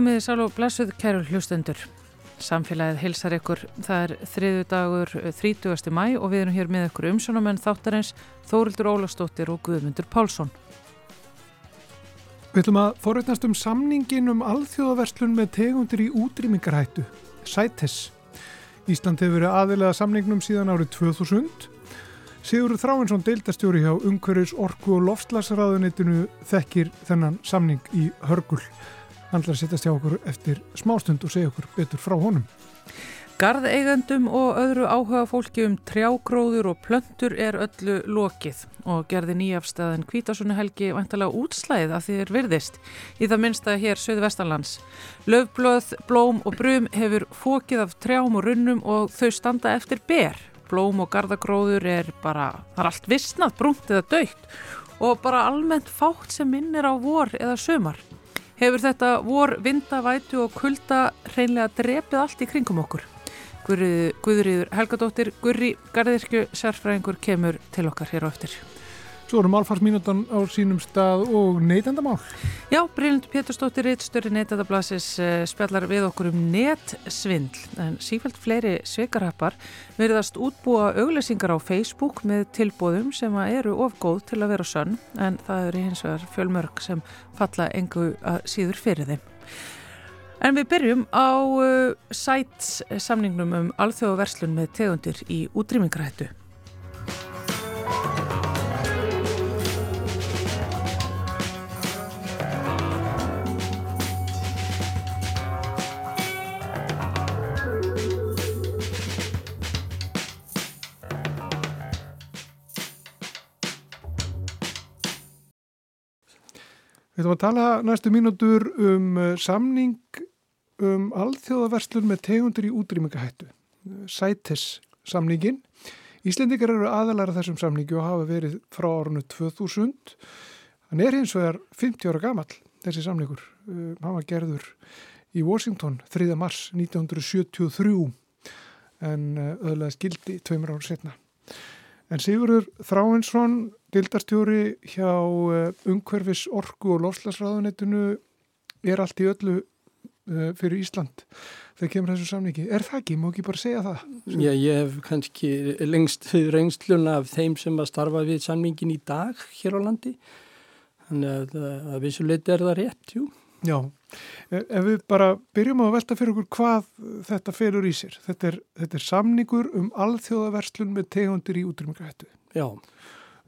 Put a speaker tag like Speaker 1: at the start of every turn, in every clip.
Speaker 1: Komiði sálu og blessuð kæru hlustendur. Samfélagið hilsar ykkur. Það er þriðu dagur 30. mæ og við erum hér með ykkur umsjónamenn þáttarins Þórildur Ólastóttir og Guðmundur Pálsson.
Speaker 2: Við ætlum að forveitnast um samningin um alþjóðaverslun með tegundir í útrýmingarhættu, CITES. Ísland hefur verið aðilega samningnum síðan árið 2000. Sigurður Þráinsson, deildastjóri hjá Ungverðis Orku og Lofslagsraðunitinu þekkir þennan samning í hörgul. Hann ætlar að setjast hjá okkur eftir smástund og segja okkur betur frá honum.
Speaker 1: Garðeigandum og öðru áhuga fólki um trjágróður og plöntur er öllu lokið og gerði nýjafstæðin Kvítasunni helgi vantalega útslæðið að því er virðist í það minnsta hér söðu vestanlands. Löfblöð, blóm og brum hefur fókið af trjám og runnum og þau standa eftir ber. Blóm og garðagróður er bara, það er allt vissnað, brúnt eða dögt og bara almennt fátt sem minnir á vor eða sömar. Hefur þetta vor, vinda, vætu og kulda reynlega drepið allt í kringum okkur? Guðriður Helgadóttir, Gurri Garðirkju, sérfræðingur kemur til okkar hér á eftir.
Speaker 2: Svo eru málfarsmínútan á sínum stað og neytendamál.
Speaker 1: Já, Brílind Péturstóttir Rittstöri neytendablasis eh, spjallar við okkur um netsvindl en sífælt fleiri sveikarhappar verðast útbúa auglýsingar á Facebook með tilbóðum sem eru ofgóð til að vera sönn en það eru hins vegar fjölmörg sem falla engu síður fyrir þeim. En við byrjum á uh, sæts samningnum um alþjóðaverslun með tegundir í útrýmingarættu.
Speaker 2: Við ætlum að tala næstu mínútur um uh, samning um alþjóðaverslun með tegundir í útrýmingahættu. CITES samningin. Íslendikar eru aðalara þessum samningi og hafa verið frá árunnu 2000. Hann er hins vegar 50 ára gammal, þessi samningur. Uh, hann var gerður í Washington 3. mars 1973 en uh, öðlega skildi tveimur ára setna. En Sigurður Þráinsson, dildarstjóri hjá Ungverfis Orku og Lofslagsraðunettinu er allt í öllu uh, fyrir Ísland þegar kemur þessu samningi. Er það ekki? Má ekki bara segja það?
Speaker 3: Já, ég hef kannski lengst reynsluna af þeim sem að starfa við samningin í dag hér á landi. Þannig að, að vissuleit er það rétt, jú.
Speaker 2: Já, ef við bara byrjum að velta fyrir okkur hvað þetta felur í sér. Þetta er, þetta er samningur um alþjóðaverslun með tegundir í útrymingahættu.
Speaker 3: Já.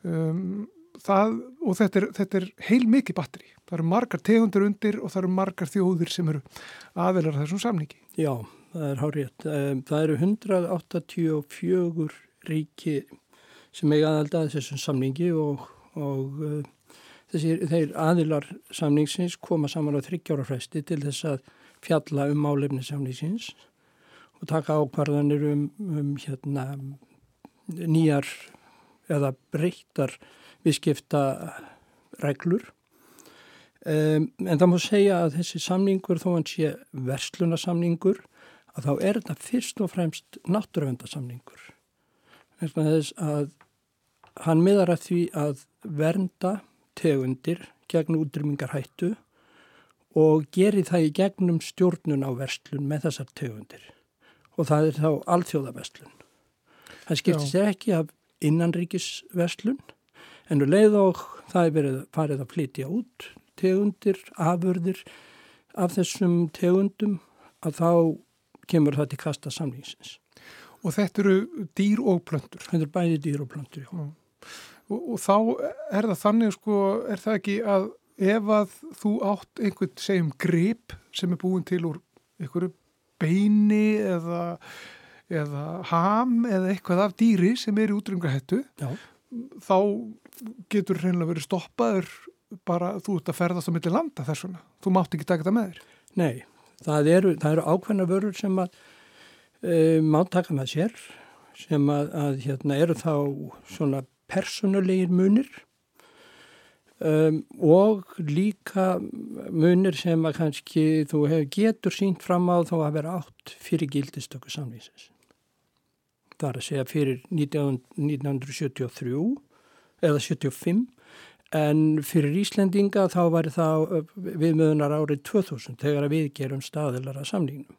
Speaker 2: Um, það, og þetta er, þetta er heil mikið batteri. Það eru margar tegundir undir og það eru margar þjóðir sem eru aðeinar þessum samningi.
Speaker 3: Já, það er hárétt. Það eru 184 ríki sem eiga aðalda þessum samningi og, og Þessir, þeir aðilar samningsins koma saman á þryggjára fresti til þess að fjalla um álefni samningsins og taka ákvarðanir um, um hérna, nýjar eða breyttar viðskipta reglur. Um, en það má segja að þessi samningur þó hann sé verslunarsamningur að þá er þetta fyrst og fremst náttúruvendasamningur. Þess að hann miðar að því að vernda tegundir gegn útrymmingarhættu og geri það í gegnum stjórnun á verslun með þessar tegundir og það er þá alþjóðaverslun. Það skiptir sér ekki af innanríkisverslun en um leið og það er verið farið að flytja út tegundir, afurðir af þessum tegundum að þá kemur það til kasta samlýsins.
Speaker 2: Og þetta eru dýr og plöndur?
Speaker 3: Þetta eru bæði dýr og plöndur, já. já.
Speaker 2: Og, og þá er það þannig sko, er það ekki að ef að þú átt einhvern segjum grip sem er búin til úr einhverju beini eða, eða ham eða eitthvað af dýri sem er í útrymgahettu þá getur reynilega verið stoppaður bara þú ert að ferðast á milli landa þess vegna. Þú mátt ekki taka það með þér.
Speaker 3: Nei, það eru, eru ákveðna vörur sem að e, mátt taka með sér sem að, að hérna, eru þá svona personulegir munir um, og líka munir sem að kannski þú hefur getur sínt fram á þá að vera átt fyrir gildistöku samlýsins. Það er að segja fyrir 19, 1973 eða 75 En fyrir Íslendinga þá var það viðmöðunar árið 2000 þegar við gerum staðilara samlingum.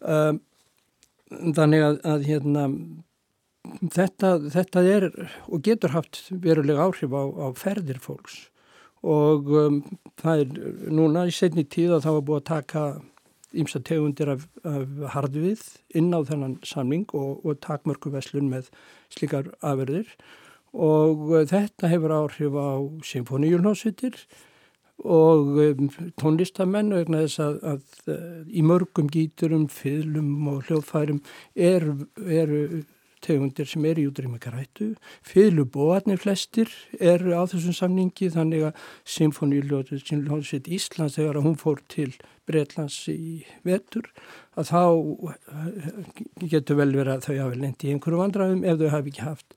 Speaker 3: Um, þannig að, að hérna, þetta, þetta er og getur haft verulega áhrif á, á ferðir fólks. Og um, það er núna í setni tíð að það var búið að taka ímsa tegundir af, af hardvið inn á þennan samling og, og takmörku veslun með slikar afverðir og uh, þetta hefur áhrif á symfóníulhósvitir og um, tónlistamenn vegna þess að, að, að uh, í mörgum gíturum, fylum og hljóðfærum eru er tegundir sem eru í útrýmikarættu. Fylubóarnir flestir eru á þessum samningi þannig að Symfóníuljóðsveit Íslands þegar hún fór til Breitlands í vetur að þá eh, getur vel verið að þau hafi lendi í einhverju vandraðum ef þau hafi ekki haft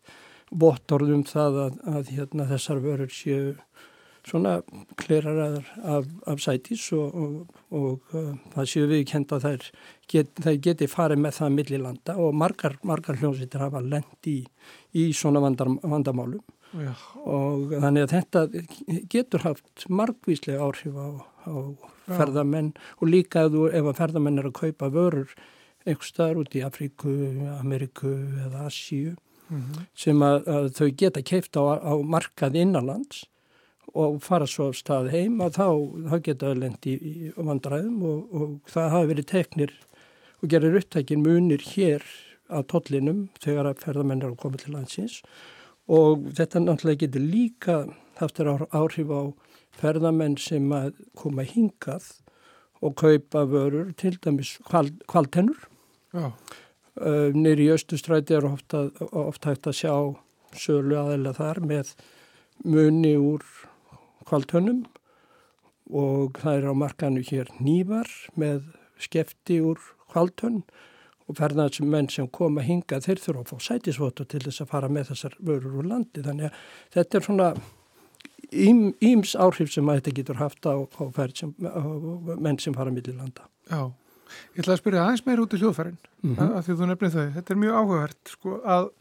Speaker 3: bóttorðum það að, að hérna, þessar vörur séu svona kleraðar af, af sætis og, og, og uh, það séu við kenda að þær get, geti farið með það millilanda og margar, margar hljómsveitir hafa lend í, í svona vandar, vandamálum Já. og þannig að þetta getur haft margvíslega áhrif á, á ferðamenn og líka ef, þú, ef að ferðamenn er að kaupa vörur einhver staðar út í Afríku, Ameriku eða Asíu mm -hmm. sem að, að þau geta keift á, á markað innanlands og fara svo af stað heim að þá, þá geta það lendi í, í vandræðum og, og það hafi verið teknir og gerir upptækin munir hér á tollinum þegar að ferðamenn er að koma til landsins. Og þetta náttúrulega getur líka haft þér áhrif á ferðamenn sem að koma hingað og kaupa vörur til dæmis kvaltennur uh, nýri í Östustræti er ofta, ofta hægt að sjá sölu aðeila þar með muni úr kvaltönnum og það er á markanu hér nývar með skefti úr kvaltönn og ferðansum menn sem koma hinga þeir þurfa að fá sætisvotu til þess að fara með þessar vörur úr landi þannig að þetta er svona íms áhrif sem að þetta getur haft á, á, sem, á menn sem fara millir landa.
Speaker 2: Já, ég ætla að spyrja aðeins meir út í hljóðfærin mm -hmm. að því þú nefnir þau. Þetta er mjög áhugavert sko að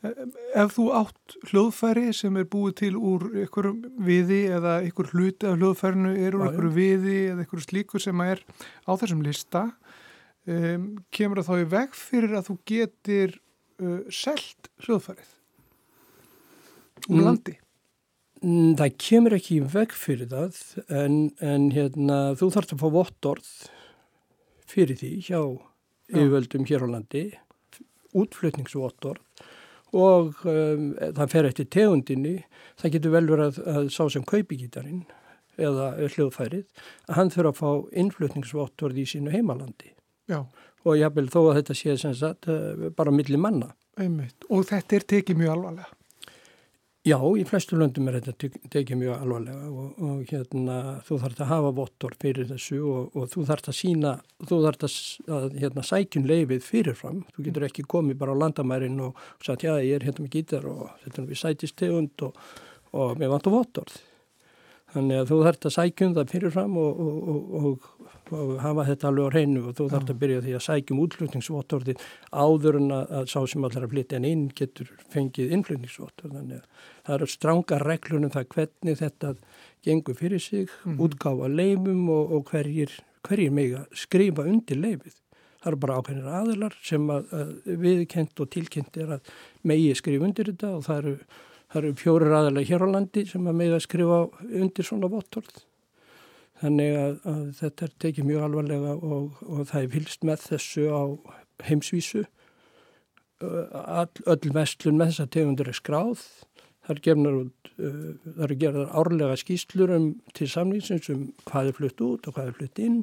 Speaker 2: ef þú átt hljóðfæri sem er búið til úr einhverjum viði eða einhver hluti af hljóðfærinu er úr einhverju viði eða einhverju slíku sem er á þessum lista um, kemur það þá í veg fyrir að þú getur uh, selt hljóðfærið úr mm, landi?
Speaker 3: Mm, Það kemur ekki í veg fyrir það en, en hérna, þú þarfst að fá vottorð fyrir því hjá yfirvöldum hér á landi útflutningsvottorð og um, það fer eftir tegundinni, það getur vel verið að, að sá sem kaupi gítarinn eða hljóðfærið, að hann þurfa að fá innflutningsvottorð í sínu heimalandi Já. og ég hafði þó að þetta sé sem sagt uh, bara millir manna.
Speaker 2: Einmitt. Og þetta er tekið mjög alvarlega?
Speaker 3: Já, í flestu löndum er þetta tekið mjög alvarlega og, og hérna, þú þarfst að hafa vottor fyrir þessu og, og þú þarfst að sína, þú þarfst að hérna, sækjun leifið fyrirfram. Þú getur ekki komið bara á landamærin og sagt já ég er hérna með gítar og þetta er við sætistegund og, og mér vantur vottorð. Þannig að þú þarfst að sækjum það fyrirfram og, og, og, og hafa þetta alveg á hreinu og þú þarfst að byrja því að sækjum útlutningsvottorðin áður en að, að sá sem allar að flytja en inn getur fengið innflutningsvottorð. Þannig að það eru stránga reglunum það hvernig þetta gengur fyrir sig, mm. útgáfa leifum og hverjir, hverjir mig að skrifa undir leifið. Það eru bara ákveðinir aðilar sem að, að viðkent og tilkent er að megi skrifa undir þetta og það eru eru fjórir aðalega hér á landi sem að með að skrifa undir svona vottorð. Þannig að, að þetta er tekið mjög alvarlega og, og það er vilst með þessu á heimsvísu. All, öll vestlun með þessa tegundur er skráð. Það er gerðar, árlega skýslur um til samlýsins um hvað er flutt út og hvað er flutt inn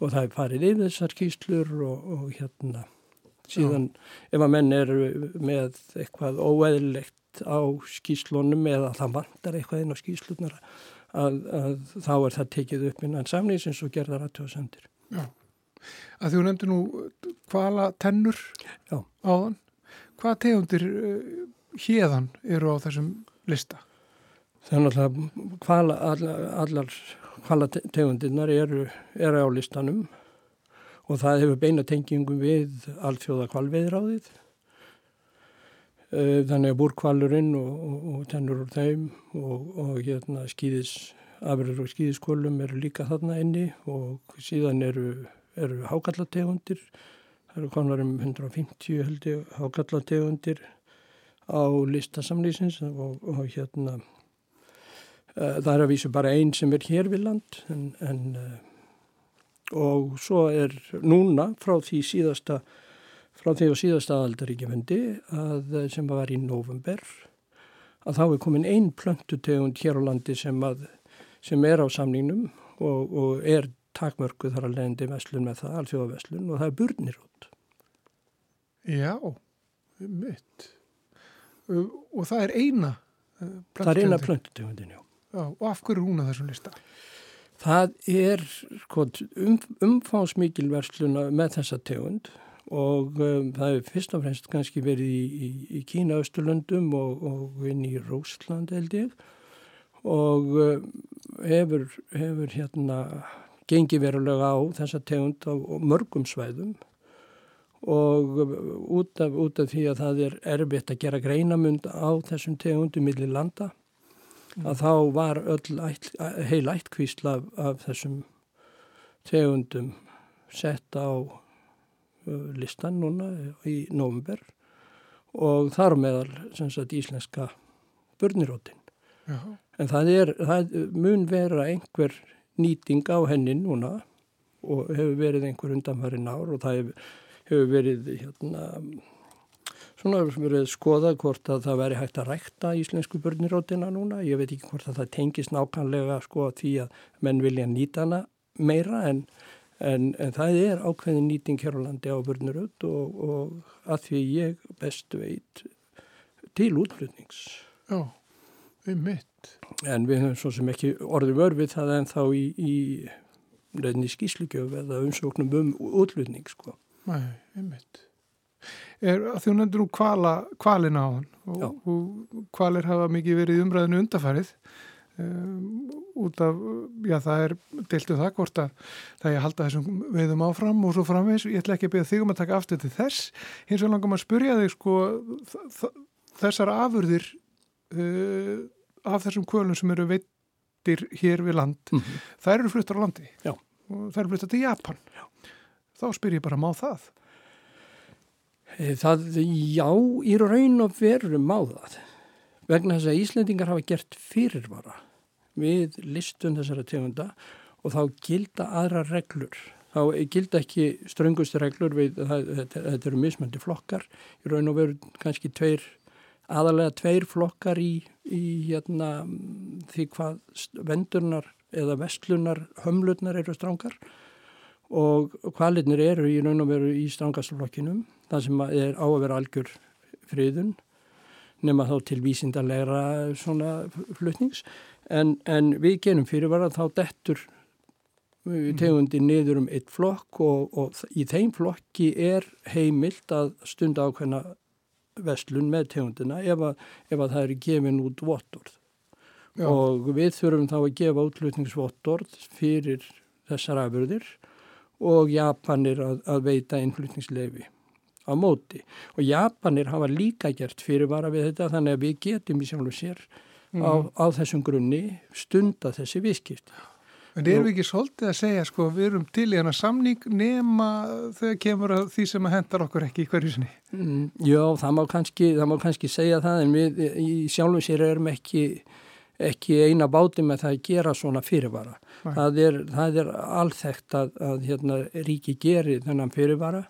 Speaker 3: og það er farið yfir þessar skýslur og, og hérna síðan Já. ef að menn eru með eitthvað óeðlilegt á skýslunum eða það vantar eitthvað inn á skýslunar að, að þá er það tekið upp innan samnýsins og gerðar aðtjóðsendir. Já,
Speaker 2: að þú nefndi nú hvala tennur Já. áðan. Hvað tegundir uh, hérðan eru á þessum lista?
Speaker 3: Þannig að hvala, allar, allar hvala tegundirnar eru, eru á listanum og það hefur beina tengingum við alþjóða kvalveðráðið þannig að búrkvalurinn og, og, og tennur úr þeim og, og hérna skýðis, afrður og skýðiskólum eru líka þarna inni og síðan eru, eru hákallategundir, það eru konar um 150 held ég hákallategundir á listasamlýsins og hérna það er að vísu bara einn sem er hér við land en, en og svo er núna frá því síðasta frá því á síðasta aðaldaríkjufundi að sem var í november að þá er komin einn plöntutegund hér á landi sem, að, sem er á samningnum og, og er takmörku þar að leðandi veslun með það, alþjóðaveslun og það er burnirótt.
Speaker 2: Já, mitt. Og það er eina
Speaker 3: plöntutegundin? Það er eina plöntutegundin, já.
Speaker 2: já. Og af hverju hún að þessum lista?
Speaker 3: Það er sko, um, umfáðsmikil versluna með þessa tegund og um, það er fyrst og fremst kannski verið í, í, í Kína, Östurlöndum og, og inn í Rósland held ég. Og um, hefur, hefur hérna gengið verulega á þessa tegund á mörgum svæðum. Og um, út af, út af því að það er erfitt að gera greinamund á þessum tegundum millir landa að þá var öll ætt, heil ættkvísla af, af þessum tegundum sett á listan núna í november og þar meðal sagt, íslenska börnirótin. En það, er, það mun vera einhver nýting á henni núna og hefur verið einhver undanfærin ár og það hefur, hefur verið hérna Svona verið skoðað hvort að það veri hægt að rækta íslensku börnirótina núna. Ég veit ekki hvort að það tengist nákvæmlega sko því að menn vilja nýta hana meira en, en, en það er ákveðin nýting hér á landi á börnirót og, og að því ég best veit til útflutnings.
Speaker 2: Já, við mitt.
Speaker 3: En við höfum svo sem ekki orðið vörfið það en þá í, í reyni skíslugjöf eða umsóknum um útflutning sko.
Speaker 2: Nei, við mitt er þú nefndir nú kvala, kvalina á hann og, og kvalir hafa mikið verið umræðinu undarfærið um, út af, já það er deiltu um það hvort að það er að halda þessum veiðum áfram og svo framvegs ég ætla ekki að beða þig um að taka aftur til þess hins vegar langar maður að spurja þig sko þessar afurðir uh, af þessum kvölum sem eru veitir hér við land mm -hmm. þær eru fluttar á landi
Speaker 3: já.
Speaker 2: og þær eru fluttar til Japan
Speaker 3: já.
Speaker 2: þá spyr ég bara má það
Speaker 3: Eh, það, já, í raun og veru má það. Vegna þess að Íslendingar hafa gert fyrirvara við listun þessara tegunda og þá gilda aðra reglur. Þá gilda ekki ströngustu reglur við, það, þetta, þetta eru mismöndi flokkar. Í raun og veru kannski tveir, aðalega tveir flokkar í, í hérna, því hvað vendurnar eða vestlunar, hömlunar eru strángar og kvalitnir eru í raun og veru í strangastflokkinum það sem er á að vera algjör friðun nema þá til vísindarlegra flutnings en, en við genum fyrirvara þá dettur mm. tegundi niður um eitt flokk og, og í þeim flokki er heimilt að stunda ákveðna vestlun með tegundina ef að, ef að það eru gefin út vottorð. Og við þurfum þá að gefa útlutningsvottorð fyrir þessar afurðir og Japanir að, að veita innflutningsleifi á móti. Og Japanir hafa líka gert fyrirvara við þetta þannig að við getum í sjálf og sér mm. á, á þessum grunni stunda þessi viðskipt.
Speaker 2: En erum við ekki svolítið að segja sko við erum til í hana samning nema þegar kemur að því sem að hendar okkur ekki í hverju sinni?
Speaker 3: Mm, já, það má, kannski, það má kannski segja það en við í sjálf og sér erum ekki ekki eina báti með það að gera svona fyrirvara. Það er, það er alþekkt að, að hérna, ríki geri þennan fyrirvara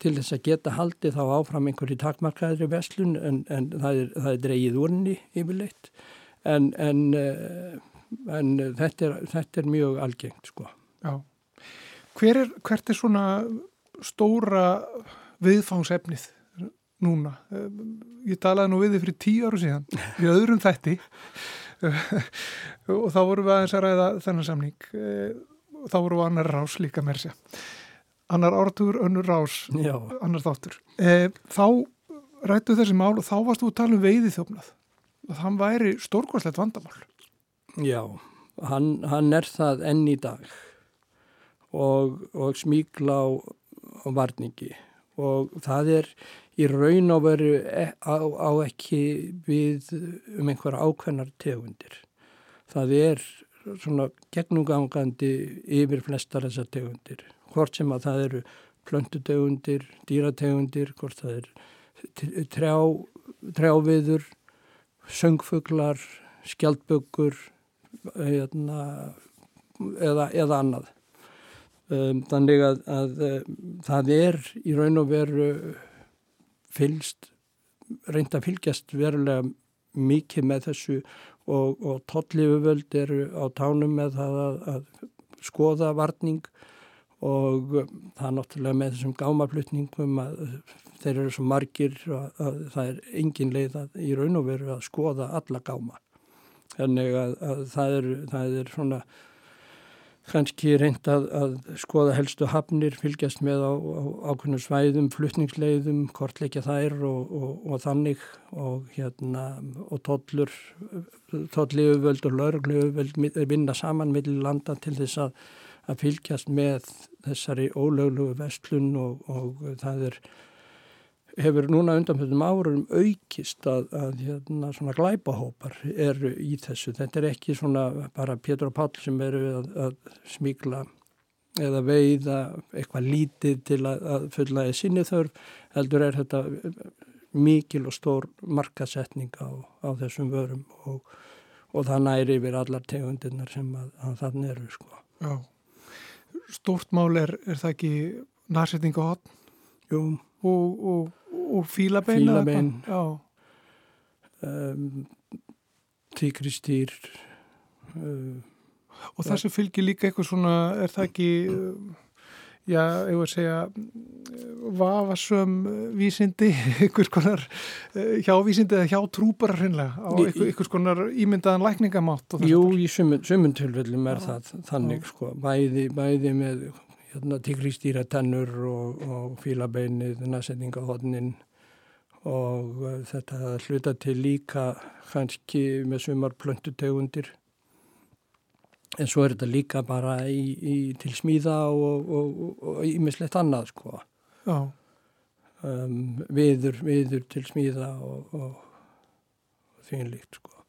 Speaker 3: til þess að geta haldið þá áfram einhverju takmarkaðri veslun en, en það, er, það er dreigið úrni yfirleitt. En, en, eh, en þetta, er, þetta er mjög algengt sko.
Speaker 2: Hver er, hvert er svona stóra viðfángsefnið núna? Eh, ég talaði nú við þið fyrir tíu áru síðan í öðrum þætti. Og þá vorum við aðeins að ræða þennan samning. Eh, þá vorum við annar rás líka mér sér annar áratugur, önnur rás
Speaker 3: Já.
Speaker 2: annar þáttur e, þá rættu þessi mál og þá varst þú að tala um veiði þjófnað þann væri stórkvæslegt vandamál
Speaker 3: Já, hann, hann er það enn í dag og, og smíkla á, á varningi og það er í raun og veru e, á, á ekki við um einhverja ákveðnar tegundir. Það er svona gegnumgangandi yfir flestar þessar tegundir. Hvort sem að það eru plöntutegundir, dýrategundir, hvort það er trjá, trjáviður, söngfuglar, skjaldböggur hérna, eða, eða annað. Um, þannig að, að um, það er í raun og veru fylgst, reynd að fylgjast verulega mikið með þessu og, og tollifuvöld eru á tánum með það að, að skoða varning og það er náttúrulega með þessum gámaflutningum að þeir eru svo margir að, að það er engin leið að í raun og veru að skoða alla gáma. Þannig að, að það, er, það er svona kannski reynd að, að skoða helstu hafnir, fylgjast með á, ákveðnum svæðum, flutningsleiðum, kortleikja þær og, og, og þannig og hérna og tollur, tolliðuvöld og laurugluuvöld vinna saman millir landa til þess að, að fylgjast með þessari ólöglugu vestlun og, og það er hefur núna undanfjöldum árum aukist að, að hérna, svona glæpahópar eru í þessu. Þetta er ekki svona bara Pétur og Pál sem eru að, að smíkla eða veiða eitthvað lítið til að, að fulla í sinni þörf. Heldur er þetta mikil og stór markasetning á, á þessum vörum og, og það næri yfir allar tegundirnar sem að þann eru sko.
Speaker 2: Já, stórt mál er, er það ekki nærsetninga hotn? Og, og og fílabein
Speaker 3: fílabein. um, tíkristýr
Speaker 2: uh, og það sem fylgir líka eitthvað svona er það ekki uh, já, ég voru að segja vafasöm vísindi einhvers konar uh, hjávísindi eða hjá trúpar hreinlega á einhvers konar ímyndaðan lækningamátt
Speaker 3: Jú, í sumun tilfellum er já, það þannig já. sko, bæði, bæði með hérna, tigrístýra tennur og, og fílabeinið, næsetningahotnin og þetta hluta til líka kannski með sumar plöntutegundir en svo er þetta líka bara í, í, til smíða og ímislegt annað sko. Um, viður, viður til smíða og, og því en líkt sko.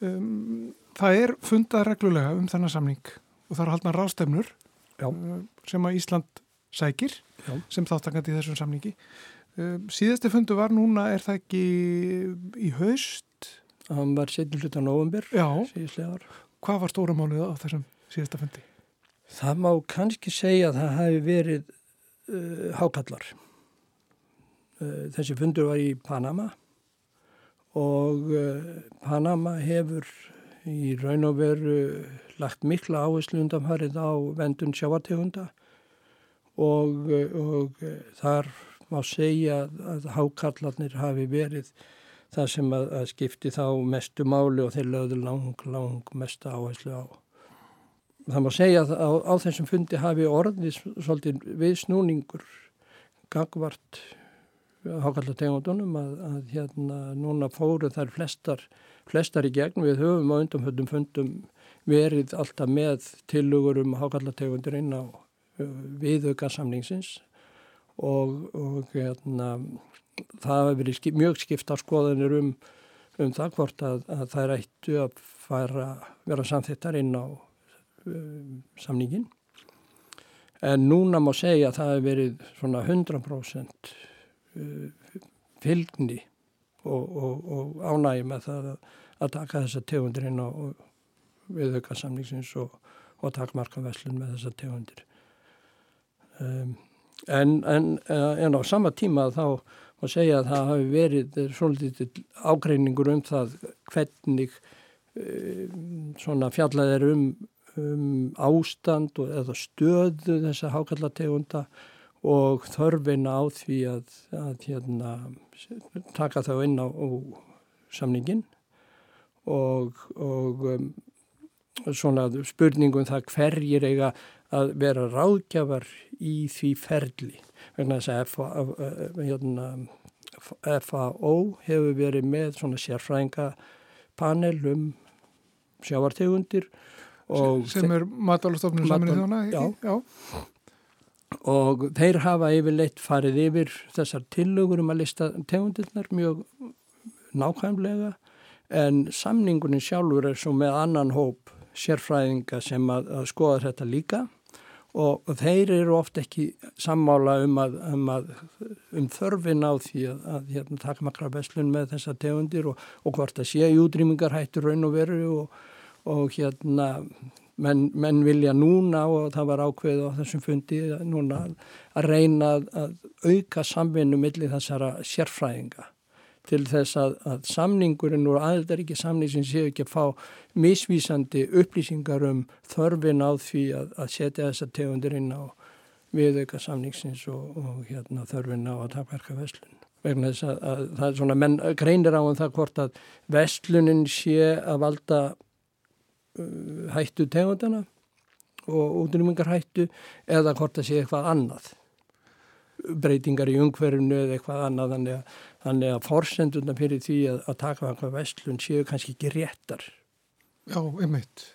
Speaker 2: Um, Það er fundað reglulega um þennan samning og það er haldna rástefnur
Speaker 3: Já.
Speaker 2: Uh, sem að Ísland sækir
Speaker 3: Já.
Speaker 2: sem þáttakandi í þessum samningi. Uh, síðasti fundu var núna er það ekki í haust
Speaker 3: hann var setjum hluta november
Speaker 2: hvað var stóra mánuð á þessum síðasta fundi?
Speaker 3: Það má kannski segja að það hafi verið uh, hákallar. Uh, þessi fundur var í Panama og uh, Panama hefur í raun og veru lagt mikla áherslu undanfarið á vendun sjávartegunda og, og þar má segja að hákallarnir hafi verið það sem að, að skipti þá mestu máli og þeir lögðu lang, lang mesta áherslu á. Það má segja að á, á þessum fundi hafi orðið svolítið viðsnúningur gangvart hákallartegundunum að, að hérna núna fóru þær flestar, flestar í gegn við höfum á undanföldum fundum verið alltaf með tilugur um hákallategundir inn á uh, viðauka samningsins og, og hérna, það hefur verið skip, mjög skipta skoðanir um, um það hvort að, að það er eittu að fara, vera samþittar inn á um, samningin. En núna má segja að það hefur verið svona 100% uh, fylgni og, og, og ánægi með það að, taka þessa tegundir inn á viðauka samningsins og, og takmarka veslun með þessa tegundir. Um, en, en, en á sama tíma þá má segja að það hafi verið svolítið ágreiningur um það hvernig um, svona fjallað er um, um ástand og, eða stöðu þessa hákallategunda og þörfina á því að, að hérna, taka þá inn á, á samningin og, og um, svona spurningum það hverjir eiga að vera ráðgjafar í því ferli vegna þess að FAO hérna, hefur verið með svona sérfrænga panel um sjávartegundir
Speaker 2: sem er matalastofnum saman í þjóna
Speaker 3: og þeir hafa yfirleitt farið yfir þessar tillögur um að lista tegundirnar mjög nákvæmlega en samningunin sjálfur er svo með annan hóp sérfræðinga sem að, að skoða þetta líka og, og þeir eru oft ekki sammála um, að, um, að, um þörfin á því að, að hérna, taka makra beslun með þessa tegundir og, og hvort að sé í útrýmingar hættur raun og veru og, og hérna menn, menn vilja núna og það var ákveð á þessum fundi núna að reyna að auka samvinnu millir þessara sérfræðinga til þess að, að samningurinn úr aðeldaríki samning sem séu ekki að fá misvísandi upplýsingar um þörfin á því að, að setja þessa tegundir inn á viðauka samningsins og, og hérna, þörfin á að takverka vestlun. Vegna þess að, að það er svona, menn greinir á um það hvort að vestlunin sé að valda uh, hættu tegundana og útrýmingar hættu eða hvort það sé eitthvað annað breytingar í umhverfunu eða eitthvað annað þannig að, þannig að forsenduna fyrir því að, að taka eitthvað vestlun séu kannski ekki réttar.
Speaker 2: Já, einmitt.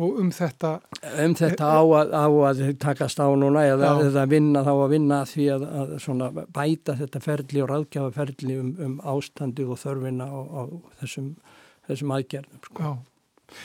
Speaker 2: Og um þetta...
Speaker 3: Um þetta á að, á að takast á núna eða, eða vinna þá að vinna því að, að bæta þetta ferli og ráðgjafa ferli um, um ástandi og þörfina á, á þessum, þessum aðgerðum. Sko.
Speaker 2: Já,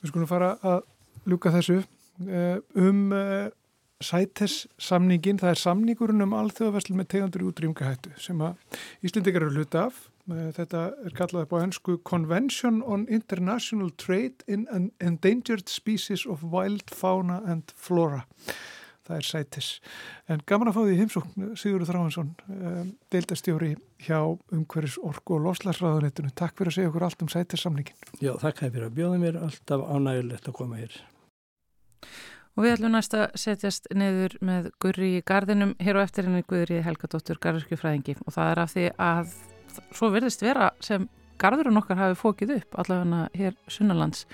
Speaker 2: við skulum fara að ljúka þessu eh, um eh, sætes samningin, það er samningurinn um alþjóðaverslu með tegandur útrýmgahættu sem að Íslindikar eru hluta af. Þetta er kallað upp á ennsku Convention on International Trade in Endangered Species of Wild Fauna and Flora. Það er sætis. En gaman að fá því heimsókn Sigurður Þráhansson um, deildastjóri hjá umhverjus orku og loslasræðunettinu Takk fyrir að segja okkur allt um sætis samningin
Speaker 3: Já, þakk fyrir að bjóða mér. Alltaf ánægilegt að koma hér
Speaker 1: Og við ætlum næst að setjast neður með Gurri í gardinum hér á eftir henni Guðri Helgadóttur Garðurskjufræðingi og það er af því að svo verðist vera sem gardurinn okkar hafi fókið upp allavega hér sunnalands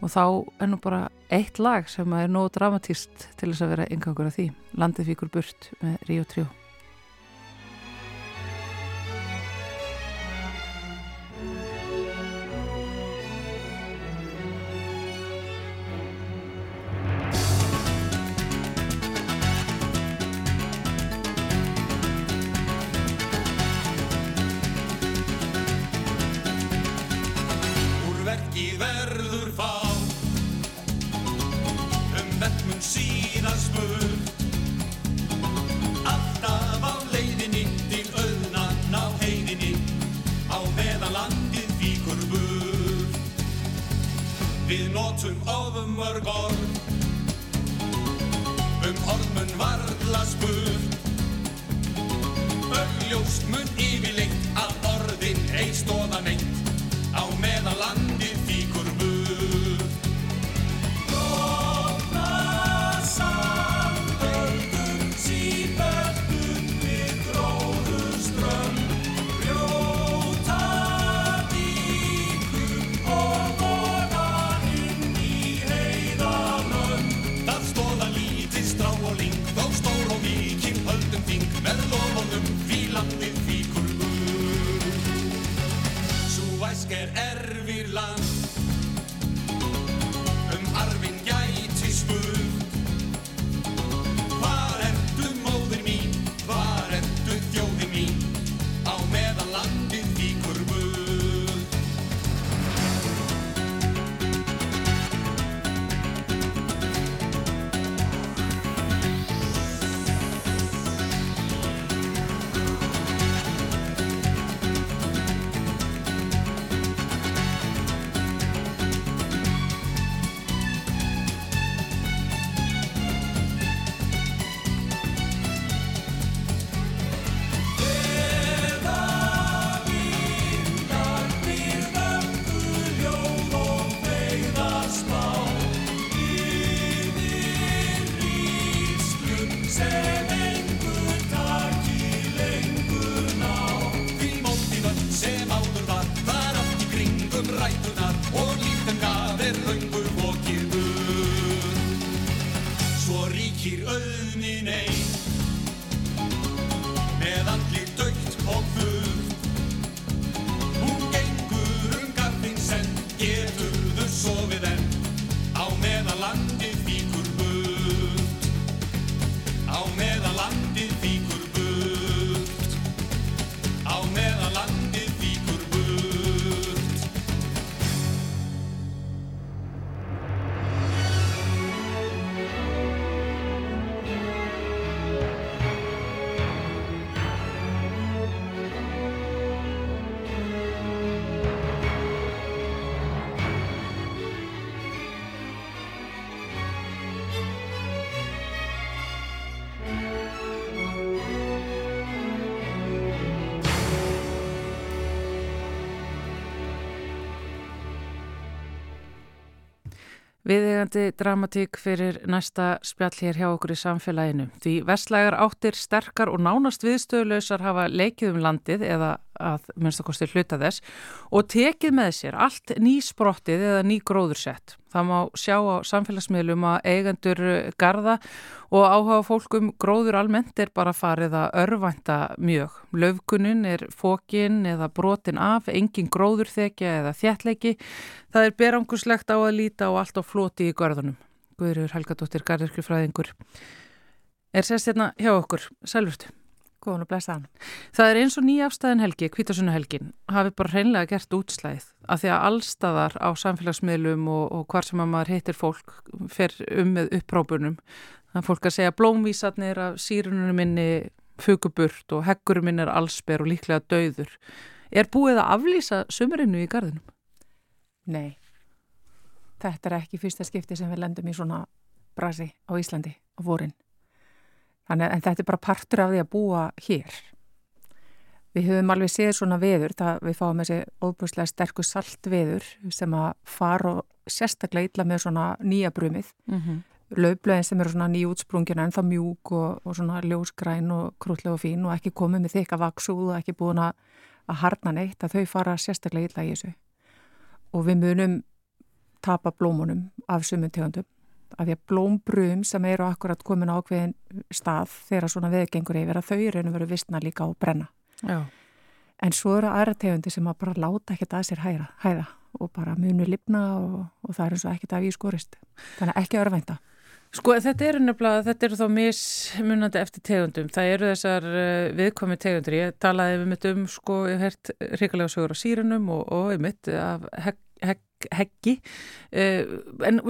Speaker 1: og þá er nú bara eitt lag sem er nóg dramatíst til þess að vera yngangur af því. Landið fíkur burt með Río 3
Speaker 4: Land.
Speaker 1: Viðegandi dramatík fyrir næsta spjall hér hjá okkur í samfélaginu. Því vestlægar áttir sterkar og nánast viðstöðlausar hafa leikið um landið eða að minnstakosti hluta þess og tekið með sér allt nýsprottið eða ný gróðursett. Það má sjá á samfélagsmiðlum að eigendur garda og áhuga fólkum gróður almennt er bara farið að örvænta mjög. Löfkunin er fókin eða brotin af, engin gróðurþekja eða þjættleiki. Það er beranguslegt á að líta og allt á floti í görðunum. Guðurur Helgadóttir, gardirkjufræðingur. Er sérst hérna hjá okkur, selvurtu?
Speaker 5: Góðan og blessaðan.
Speaker 1: Það er eins og nýjafstæðin helgi, kvítasunnuhelgin, hafi bara hreinlega gert útslæð að því að allstaðar á samfélagsmiðlum og, og hvar sem að maður heitir fólk fer um með upprópunum. Það er fólk að segja blómvísarnir af sírununum minni fuguburt og heggurum minn er allsber og líklega dauður. Er búið að aflýsa sumurinnu í gardinum?
Speaker 5: Nei. Þetta er ekki fyrsta skipti sem við lendum í svona brasi á Íslandi á vorin. Þannig að þetta er bara partur af því að búa hér. Við höfum alveg séð svona veður, það við fáum þessi óbúslega sterku salt veður sem að fara og sérstaklega illa með svona nýja brumið. Mm -hmm. Laublöðin sem eru svona nýjútsprungina en það mjúk og, og svona ljósgræn og krútlega og fín og ekki komið með þykka vaksúð og ekki búin að, að harna neitt að þau fara sérstaklega illa í þessu. Og við munum tapa blómunum af sumum tegundum að því að blómbrum sem eru akkurat komin á ákveðin stað þegar svona veðgengur yfir að þau eru að vera vissna líka á brenna. Já. En svo eru aðra tegundi sem að bara láta ekkert að sér hæra, hæða og bara munu lifna og, og það er eins og ekkert af í skorist. Þannig ekki örvænta.
Speaker 1: Sko þetta eru nefnilega, þetta eru þá mismunandi eftir tegundum. Það eru þessar uh, viðkomi tegundur. Ég talaði um mitt um sko, ég hef hert ríkilega sögur á sírunum og, og um mitt af hegg, hegg heggi uh, en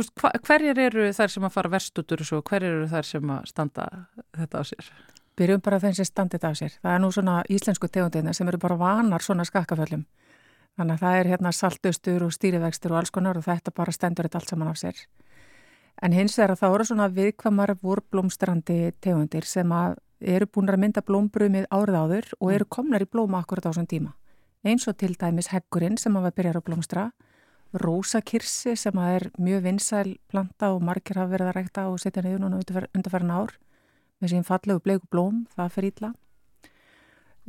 Speaker 1: hverjir eru þær sem að fara verst út úr þessu og hverjir eru þær sem að standa þetta á sér?
Speaker 5: Byrjum bara þeim sem standi þetta á sér. Það er nú svona íslensku tegundina sem eru bara vanar svona skakkaföllum. Þannig að það er hérna saltustur og stýrivegstur og alls konar og þetta bara stendur þetta allt saman af sér. En hins vegar þá eru svona viðkvamar vorblómstrandi tegundir sem að eru búin að mynda blómbrumið árið áður og eru komnar í blóma akkurat á þessum tíma. Eins og til dæmis heggurinn sem að byrja að blómstra rósakirsi sem er mjög vinsæl planta og margir hafa verið að rækta og setja niður núna undarferðin ár með sín fallegu bleiku blóm, það fyrir ítla uh,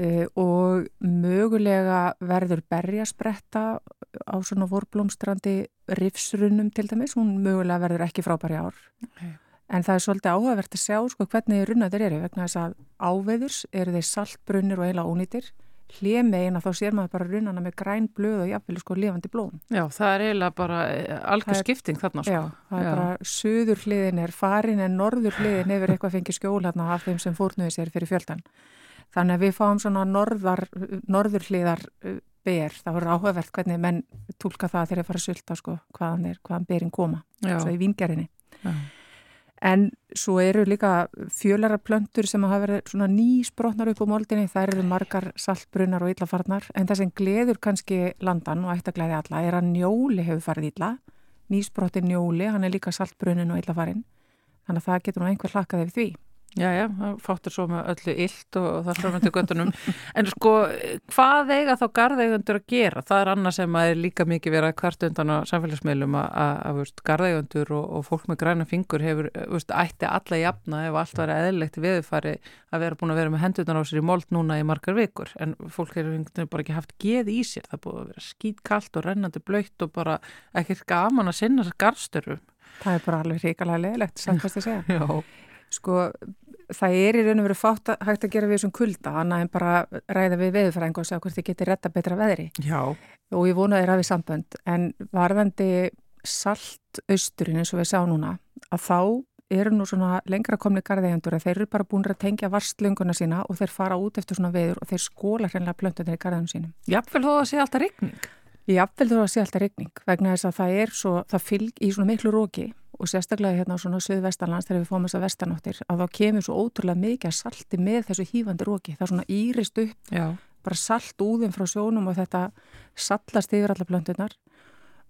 Speaker 5: e, og mögulega verður berjaspretta á svona vorblómstrandi rifsrunum til dæmis, hún mögulega verður ekki frábæri ár. Okay. en það er svolítið áhugavert að sjá sko, hvernig runnaður eru vegna þess að áveðurs eru þeir saltbrunir og heila ónýtir hljemegin að þá sér maður bara runana með græn blöð og jafnvel sko lifandi blóm.
Speaker 1: Já, það er eiginlega bara eh, algjör skipting þarna sko.
Speaker 5: Já, það er já. bara söður hliðin er farin en norður hliðin hefur eitthvað fengið skjól hérna af þeim sem fórnuði sér fyrir fjöldan. Þannig að við fáum svona norðar, norður hliðar eh, ber, það voru áhugavert hvernig menn tólka það þegar þeir fara að sulta sko hvaðan, er, hvaðan berin koma, svo í vingjariðni. Já. En svo eru líka fjölararplöntur sem hafa verið svona nýsbrotnar upp á moldinni, það eru margar saltbrunnar og illafarnar, en það sem gleður kannski landan og ætti að gleði alla er að njóli hefur farið illa, nýsbrottin njóli, hann er líka saltbrunnin og illafarin, þannig að það getur nú einhver hlakað ef því.
Speaker 1: Já, já, það fáttur svo með öllu illt og það framöndu göttunum. En sko, hvað eiga þá garðeigundur að gera? Það er annað sem að er líka mikið verið að kvart undan á samfélagsmiðlum að, garðeigundur og, og fólk með græna fingur hefur, veist, ætti alla jafna ef allt var eðlilegt viðfari að vera búin að vera með hendunar á sér í mold núna í margar vikur. En fólk hefur bara ekki haft geð í sér. Það búið að vera skýtkallt og rennandi blöytt og bara ekkert gaman að sinna sér garðstörum.
Speaker 5: Það er bara alveg ríkala leðilegt, samt hvað það segja. Sko, það er í raun og veru fátt að hægt að gera við þessum kulda, annað en bara ræða við veðurfræðingu og segja hvort þið getur retta betra veðri.
Speaker 1: Já.
Speaker 5: Og ég vona þeir hafið sambönd, en varðandi saltausturinn eins og við sá núna, að þá eru nú svona lengra komni garðeigjandur að þeir eru bara búin að tengja varslönguna sína og þeir fara út eftir svona veður og þeir skóla hreinlega plöntunir í garðeigjanum sínum.
Speaker 1: Jafnvel þó að sé alltaf regning?
Speaker 5: Jafnvel þó að sé alltaf regning vegna þess að það er svo, það fylg í svona miklu róki og sérstaklega hérna á svona söðvestanlands þegar við fórum þess að vestanóttir að þá kemur svo ótrúlega mikið að salti með þessu hýfandi róki. Það er svona írist upp, Já. bara salt úðum frá sjónum og þetta sallast yfir alla plöntunar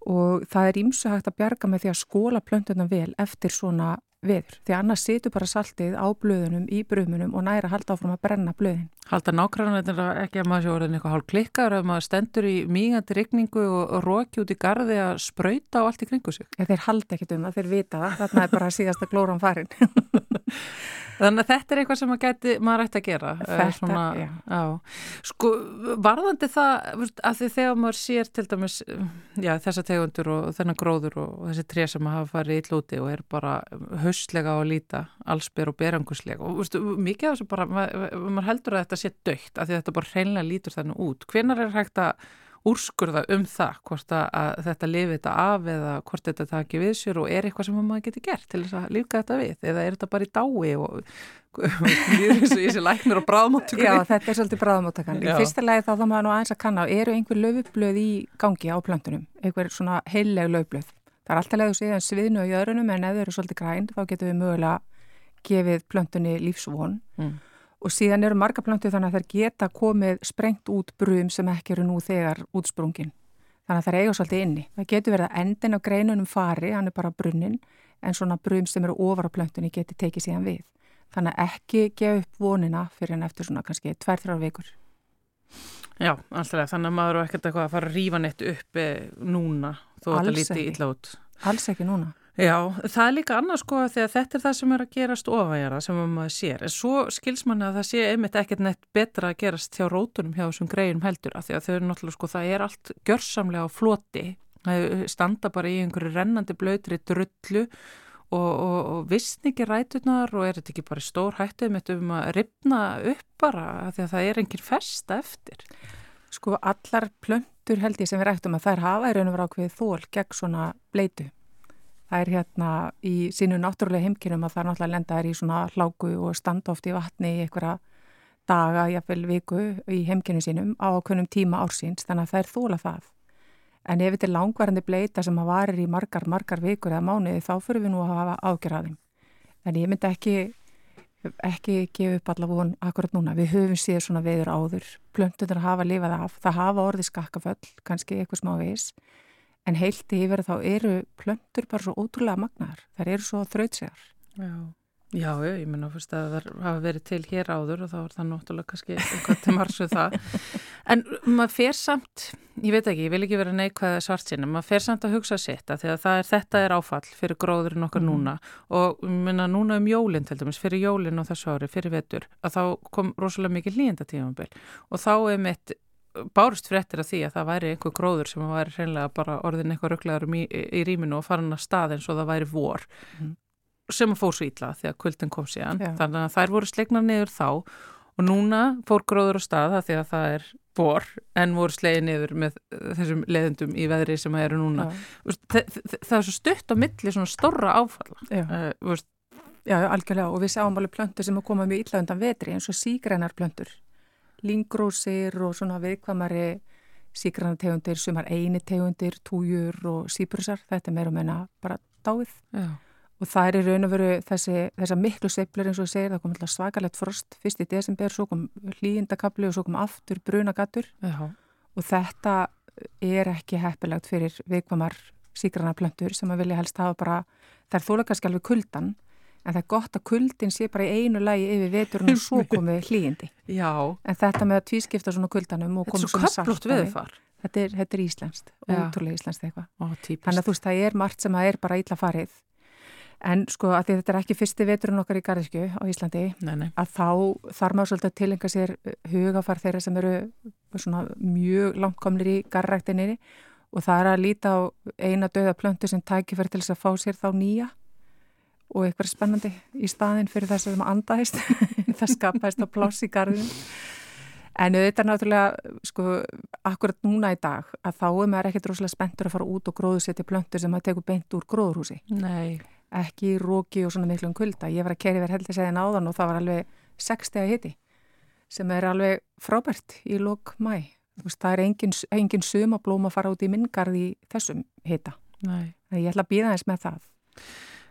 Speaker 5: og það er ímsu hægt að bjarga með því að skóla plöntunar vel eftir svona veður. Því annars situr bara saltið á blöðunum í brumunum og næra halda áfram að brenna blöðin.
Speaker 1: Halda nákvæmlega ekki að maður sé orðin eitthvað hálf klikkar ef maður stendur í mýgandi regningu og, og róki út í gardi að spröyta á allt í kringu sig.
Speaker 5: Ja, þeir halda ekkit um það, þeir vita það. Þarna er bara síðasta glóran farin.
Speaker 1: Þannig að þetta er eitthvað sem geti, maður ætti að gera.
Speaker 5: Þetta,
Speaker 1: svona,
Speaker 5: já.
Speaker 1: já. Sko, varðandi það að því þegar maður sér til dæmis já, þessa tegundur og þennan gróður og, og þessi tré sem hafa farið í llúti og er bara haustlega á að líta, allsbyr og beranguslega og veistu, mikið af þessu bara, maður, maður heldur að þetta sé dögt að þetta bara hreinlega lítur þannig út. Hvenar er hægt að úrskurða um það hvort að, að þetta lifi þetta af eða hvort þetta taki við sér og er eitthvað sem maður getur gert til þess að lífka þetta við eða er þetta bara í dái og líður þessu í þessi læknur og bráðmáttökunni?
Speaker 5: Já, þetta er svolítið bráðmáttökan. Í fyrsta lagi þá þá maður nú aðeins að kanna, eru einhver löfblöð í gangi á plöntunum, einhver svona heilleg löfblöð. Það er alltaf leiðu síðan sviðnu á jöðrunum en ef þau eru svolítið græn þá getum við mögulega gefið plöntunni lífsvon mm. Og síðan eru marga plöntu þannig að þær geta komið sprengt út brum sem ekki eru nú þegar útsprungin. Þannig að þær eiga svolítið inni. Það getur verið að endin á greinunum fari, hann er bara brunnin, en svona brum sem eru ofar á plöntunni geti tekið síðan við. Þannig að ekki gefa upp vonina fyrir en eftir svona kannski vikur.
Speaker 1: Já, alltaf. Þannig að maður eru ekkert eitthvað að fara að rífa neitt uppi núna þó að þetta líti illa út.
Speaker 5: Alls ekki núna.
Speaker 1: Já, það er líka annars sko að þetta er það sem er að gerast ofægjara sem maður sér. En svo skils manni að það sé einmitt ekkert neitt betra að gerast hjá rótunum hjá þessum greinum heldur af því að þau eru náttúrulega sko það er allt gjörsamlega á floti. Það standa bara í einhverju rennandi blöytri drullu og, og, og vissn ekki rætunar og er þetta ekki bara stór hættuð með um að ripna upp bara af því að það er einhver festa eftir.
Speaker 5: Sko allar plöntur held ég sem við rættum að þær hafa og vera ákveðið þól gegn svona bleitu. Það er hérna í sínu náttúrulega heimkynum að það er náttúrulega lenda er í svona hláku og standa oft í vatni í einhverja daga, jafnvel viku í heimkynu sínum á okkunum tíma ársins þannig að það er þóla það. En ef þetta er langvarandi bleita sem að varir í margar, margar vikur eða mánuði þá fyrir við nú að hafa ágjörðaðum. En ég myndi ekki, ekki gefa upp allavega von akkurat núna. Við höfum síðan svona veður áður. Plöntundur hafa lifað af. Það hafa orði skakkaföll, kannski eitthvað smá viss en heilti yfir þá eru plöntur bara svo ótrúlega magnar, þær eru svo þrautsegar.
Speaker 1: Já, já, ég menna fyrst að það hafa verið til hér áður og þá er það náttúrulega kannski eitthvað til margsu það. En maður fer samt, ég veit ekki, ég vil ekki vera neikvæða svart sinna, maður fer samt að hugsa sitt að að er, þetta er áfall fyrir gróðurinn okkar mm. núna og minna núna um jólinn til dæmis, fyrir jólinn og þessu ári, fyrir vetur, að þá kom rosalega mikið hlýjendatífambil og þá er mitt bárust fréttir af því að það væri einhver gróður sem væri hreinlega bara orðin eitthvað rugglegarum í, í rýminu og farin að stað eins og það væri vor mm. Sem fór svo ítla því að kvöldin kom síðan. Já. þannig að þær voru slegnar niður þá og núna fór gróður á stað því að það er vor en voru slegið niður með þessum leðendum í veðri sem það eru núna. Þa, það er svo stutt á milli svona stóra áfalla.
Speaker 5: Já. Uh, Já, algjörlega. Og við sjáum alveg plöntur sem koma mjög illa undan vetri eins og sígrænar plöntur. Lingrósir og svona viðkvamari síkranategundir, sumar einitegundir, tújur og síbrusar, þetta er meira meina bara dáið. Já. Og það er í raun og veru þessi, þessa miklu seiflur eins og segir, það kom alltaf svakalett frost fyrst í desember, svo kom hlýjindakabli og svo kom aftur brunagattur og þetta er ekki heppilegt fyrir viðkvamar síkranaplöntur sem að vilja helst hafa bara, það er þólega kannski alveg kuldan en það er gott að kuldin sé bara í einu lægi yfir veturinn og svo komið hlýjindi.
Speaker 1: Já.
Speaker 5: En þetta með að tvískipta svona kuldanum og komið svona
Speaker 1: saltani. Þetta er
Speaker 5: er, er íslenskt, ótrúlega íslenskt eitthvað. Þannig að þú veist, það er margt sem að er bara ítla farið. En sko að þetta er ekki fyrsti veturinn okkar í Garðiskju á Íslandi,
Speaker 1: nei, nei.
Speaker 5: að þá þarf maður svolítið að tilenga sér hugafar þeirra sem eru svona mjög langkomlir í garræktinni og það er að líta á eina döða plöntu sem tækifær til þess að fá sér þá nýja og eitthvað spennandi í staðin fyrir þess að það andaðist það skapaðist á pláss í garðinu en þetta er náttúrulega sko, akkurat núna í dag að þá er maður ekkert rosalega spenntur að fara út og gróðsetja plöntur sem maður tekur beint úr gróðurhúsi
Speaker 1: Nei.
Speaker 5: Ekki í róki og svona miklum kulda. Ég var að kerja verið heldur segðin áðan og það var alveg 60 að hiti sem er alveg frábært í lók mæ það er engin, engin sumablóm að fara út í minngarði þessum hita. Ég ætla að býða eins með það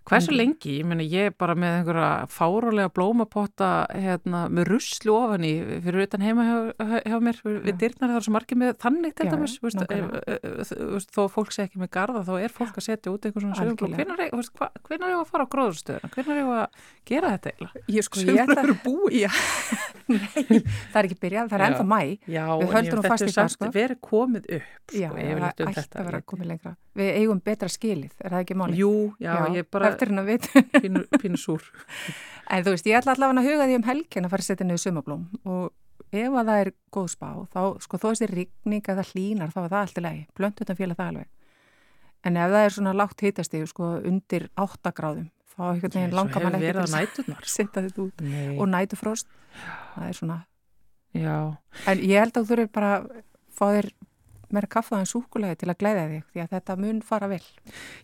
Speaker 1: Hversu lengi? Ég meina ég er bara með einhverja fárólega blómapotta hérna, með ruslu ofan í fyrir utan heima hjá, hjá mér. Við dyrnar það er svo margir með þannig til dæmis þó fólk sé ekki með garda þá er fólk að setja út eitthvað svona sögumblóm hvernig er það að fara á gróðurstöðuna? hvernig er það að gera þetta eiginlega?
Speaker 5: Ég sko ég ætla Nei, það er ekki byrjað, það er ennþá mæ
Speaker 1: Já, en þetta er sko. verið komið upp
Speaker 5: sko, það komið Við eigum betra skilið, er það ekki máli?
Speaker 1: Jú, já, já ég bara pínu, pínu súr
Speaker 5: En þú veist, ég ætla allavega að huga því um helgin að fara að setja niður sumablóm og ef að það er góð spá þá, sko, þó þessi rigning að það hlínar þá er það allt í lagi, blöndu þetta félag það alveg en ef það er svona lágt hitastíð sko, undir 8 gráðum þá einhvern veginn langar mann ekki
Speaker 1: að
Speaker 5: setja þetta út
Speaker 1: Nei.
Speaker 5: og nætufrost það er svona
Speaker 1: Já.
Speaker 5: en ég held að þú þurfir bara að fá þér meira kaffa en súkulega til að glæða þig því að þetta mun fara vel.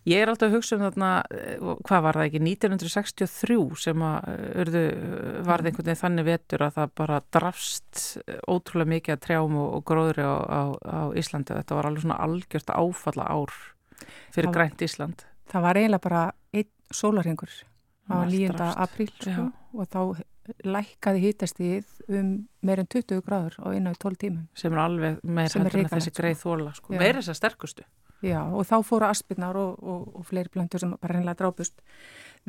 Speaker 1: Ég er alltaf að hugsa um þarna eh, hvað var það ekki, 1963 sem að urðu, eh, varði einhvern veginn þannig vetur að það bara drafst ótrúlega mikið að trjám og, og gróðri á, á, á Íslandi. Þetta var alveg svona algjörst áfalla ár fyrir það, grænt Ísland.
Speaker 5: Það var eiginlega bara einn sólarhengur á 9. apríl sko, og þá lækkaði hýtastíð um meirinn 20 gráður á einu og 12 tímum.
Speaker 1: Sem er alveg meir hættur með þessi greið sko. þóla, sko. meir þess að sterkustu.
Speaker 5: Já, og þá fóru aspirnar og, og, og fleiri plantur sem bara reynilega drápust.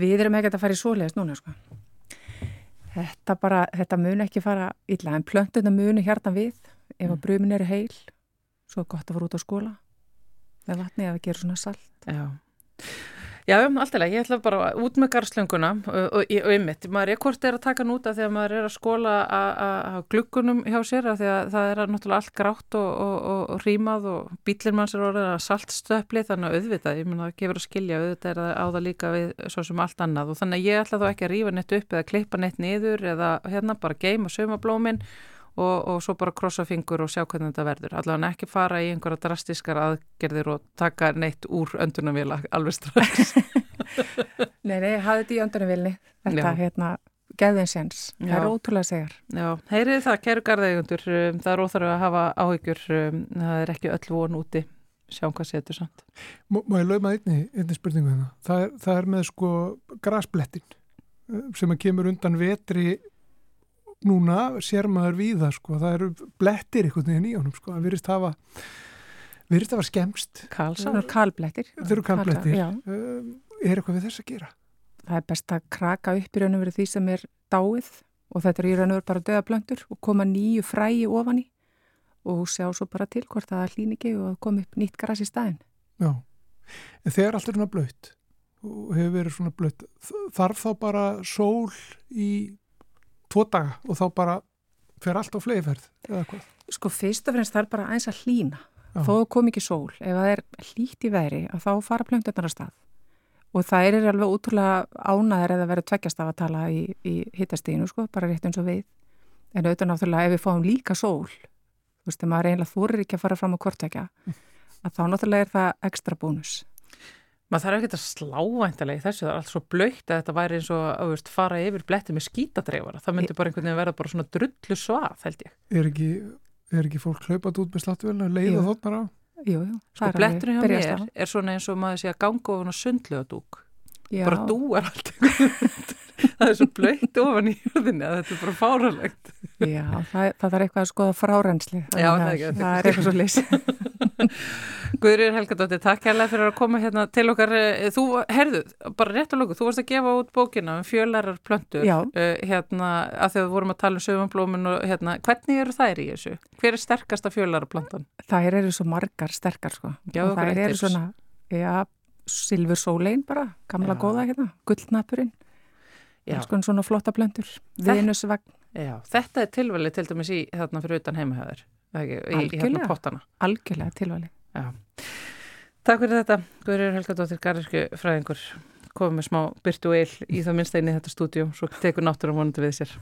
Speaker 5: Við erum ekkert að fara í sóleðist núna, sko. Þetta bara, þetta muni ekki fara illa, en plöntuna muni hérna við, ef að mm. brumin eru heil, svo gott að fara út á skóla, með vatni að gera svona salt.
Speaker 1: Já. Já, alltaf, ég ætla bara út með garslönguna og ymmit, maður er hvort er að taka núta þegar maður er að skóla að glukkunum hjá sér að að það er náttúrulega allt grátt og, og, og, og rýmað og bílinn manns er orðið að saltstöfli þannig að auðvitað, ég mun að gefur að skilja auðvitað er það á það líka við svo sem allt annað. Og þannig að ég ætla þá ekki að rýfa neitt upp eða klippa neitt niður eða hérna bara geima saumablóminn og, og svo bara krossa fingur og sjá hvernig þetta verður. Allavega ekki fara í einhverja drastískar aðgerðir og taka neitt úr öndunavila alveg strax.
Speaker 5: nei, nei, hafði þetta í öndunavili. Þetta, Já. hérna, geðinsjans. Það er ótrúlega segar.
Speaker 1: Já, heyrið það, kæru garðeigundur, um, það er óþarf að hafa áhyggjur, um, það er ekki öll von úti. Sjáum hvað setur samt.
Speaker 2: Má ég lögma einni, einni spurningu hérna? Það er, það er með sko grasblettin uh, sem að kemur undan vetri núna sér maður við það sko, það eru blettir einhvern veginn í honum sko, það virðist hafa virðist hafa skemst
Speaker 5: Það eru kalblettir.
Speaker 2: Það eru kalblettir. Uh, Er eitthvað við þess að gera?
Speaker 5: Það er best að kraka upp í raun og verið því sem er dáið og þetta er í raun og verið bara döðablöndur og koma nýju fræi ofan í og sjá svo bara til hvort það hlýn ekki og koma upp nýtt græs í staðin
Speaker 2: Já, en þegar allt er svona blöytt og hefur verið svona blöytt þarf þá bara sól í tvo daga og þá bara fer allt á fleiðferð eða hvað?
Speaker 5: Sko fyrst og fremst það er bara eins að hlýna. Þó kom ekki sól, ef það er hlýtt í veri að þá fara plöndunar að stað. Og það er alveg útrúlega ánaðar eða verið tveggjast af að tala í, í hittastíðinu sko, bara rétt eins og við. En auðvitað náttúrulega ef við fáum líka sól þú veist, þegar maður eiginlega þorir ekki að fara fram á kortækja mm. að þá náttúrulega er það ekstra bónus
Speaker 1: maður þarf ekki að slá væntilega í þessu, það er allt svo blöytt að þetta væri eins og að veist, fara yfir bletti með skítadreifara, það myndi bara einhvern veginn verða bara svona drullu svað, held ég.
Speaker 2: Er ekki, er ekki fólk hlaupað út með sláttuvelna og leiða þótt bara á?
Speaker 5: Jú, jú.
Speaker 1: Sko bletturinn hjá mér er svona eins og maður sé að ganga ofan og sundlega dúk, bara dú er allt það er svo blöytt ofan í húðinni að þetta er bara fáralegt.
Speaker 5: Já, það, það er eitthvað að skoða frárensli,
Speaker 1: það, það, það er eitthvað svo lýs. Guðrýr Helgadóttir, takk hérlega fyrir að koma hérna til okkar. Eh, þú, herðu, bara rétt og lóku, þú varst að gefa út bókina um fjölarar plöntur uh, hérna að þegar við vorum að tala um sögumblómin og hérna, hvernig eru þær í þessu? Hver er sterkasta fjölararplöntan?
Speaker 5: Það eru svo margar sterkar sko. Já, og það eru svona, já, Silfur Sólein bara, gamla já. góða hérna, Guldnapurinn, svona flotta plöntur, Venusvagn.
Speaker 1: Já, þetta er tilvæli til dæmis í þarna fyrir utan heimahöður, í, í hérna pottana.
Speaker 5: Algjörlega tilvæli.
Speaker 1: Já. Takk fyrir þetta, Guðrýr Helgadóttir Garðirsku fræðingur komið með smá byrtu og eil í það minnstæðinni þetta stúdjum, svo tekur náttúrulega vonandi við sér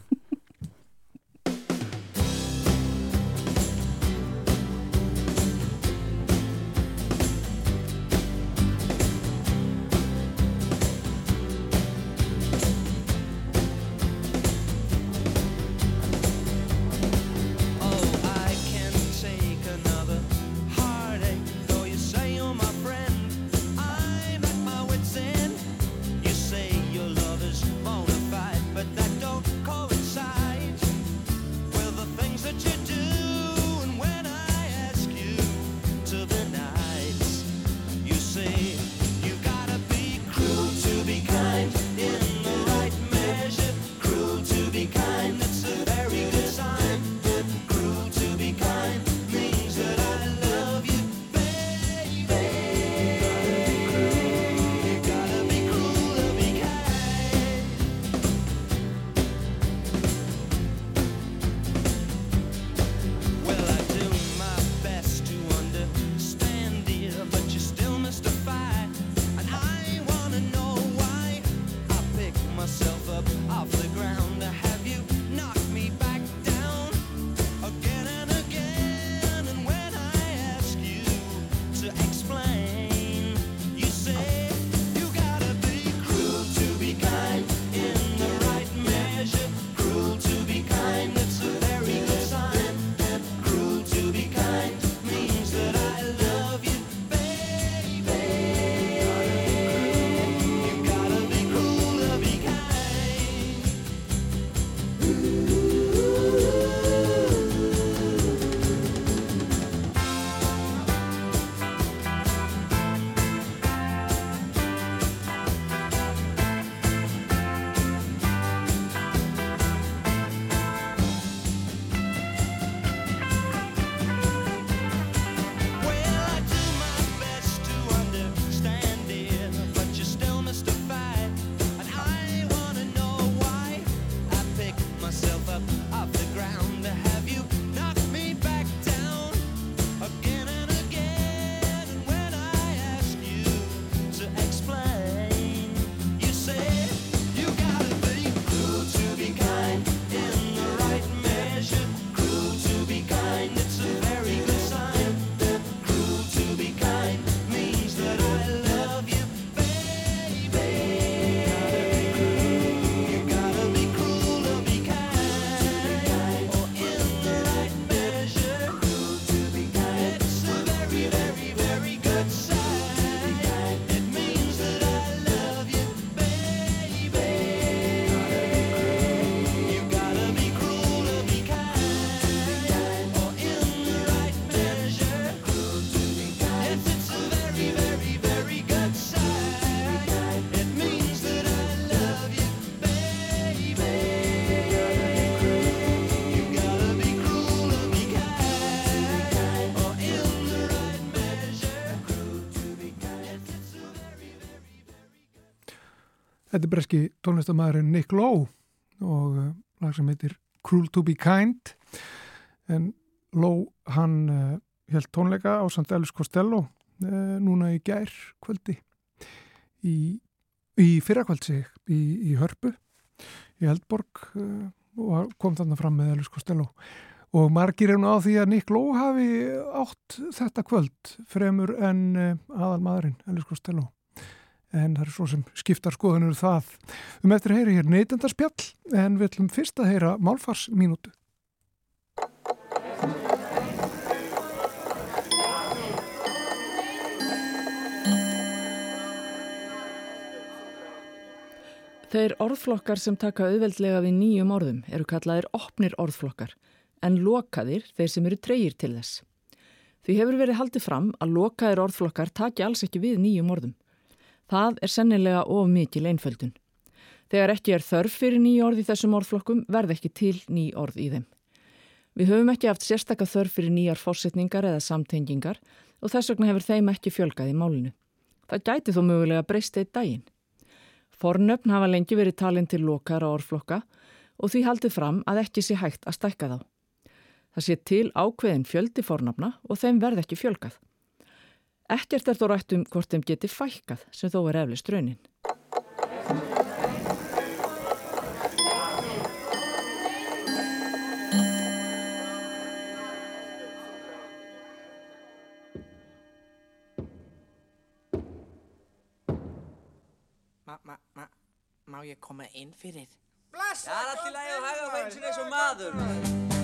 Speaker 2: Þetta er breski tónlistamæðurinn Nick Lowe og uh, lag sem heitir Cruel to be Kind. En Lowe hann uh, held tónleika á St. Elvis Costello uh, núna í gær kvöldi. Í, í fyrrakvöld sig í, í Hörpu í Eldborg og kom þarna fram með Elvis Costello. Og margir er nú á því að Nick Lowe hafi átt þetta kvöld fremur en aðal maðurinn Elvis Costello en það er svo sem skiptar skoðanur það. Um eftir að heyra hér neytendarspjall en við ætlum fyrst að heyra málfarsminútu.
Speaker 6: Þeir orðflokkar sem taka auðveldlega við nýjum orðum eru kallaðir opnir orðflokkar en lokaðir þeir sem eru treyir til þess. Því hefur verið haldið fram að lokaðir orðflokkar taki alls ekki við nýjum orðum. Það er sennilega of mikil einföldun. Þegar ekki er þörf fyrir ný orð í þessum orðflokkum verð ekki til ný orð í þeim. Við höfum ekki haft sérstakka þörf fyrir nýjar fórsetningar eða samtengingar og þess vegna hefur þeim ekki fjölgað í málinu. Það gæti þó mögulega breyst eitt daginn. Fornöfn hafa lengi verið talin til lokara orðflokka og því haldið fram að ekki sé hægt að stækka þá. Það sé til ákveðin fjöldi fornöfna og þeim verð ekki fjölgað. Ekkert er þó rætt um hvort þeim geti fækkað sem þó er eflist raunin.
Speaker 7: Ma, ma, ma, má ég koma inn fyrir?
Speaker 8: Blessa! Það er alltaf læg og eins og maður.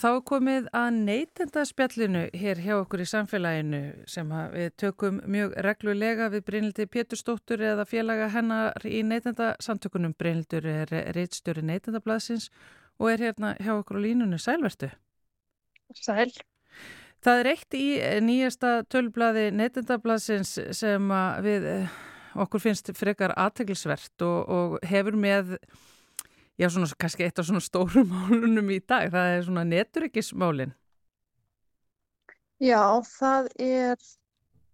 Speaker 7: Og
Speaker 1: þá er komið að neytendaspjallinu hér hjá okkur í samfélaginu sem við tökum mjög reglulega við Brynildi Pétursdóttur eða félaga hennar í neytendasamtökunum. Brynildur er reitstjóri neytendablaðsins og er hérna hjá okkur á línunni sælvertu.
Speaker 9: Sæl.
Speaker 1: Það er eitt í nýjasta tölblaði neytendablaðsins sem við eh, okkur finnst frekar aðteglisvert og, og hefur með Já, svona kannski eitt af svona stórum málunum í dag, það er svona neturíkismálin.
Speaker 9: Já, það er,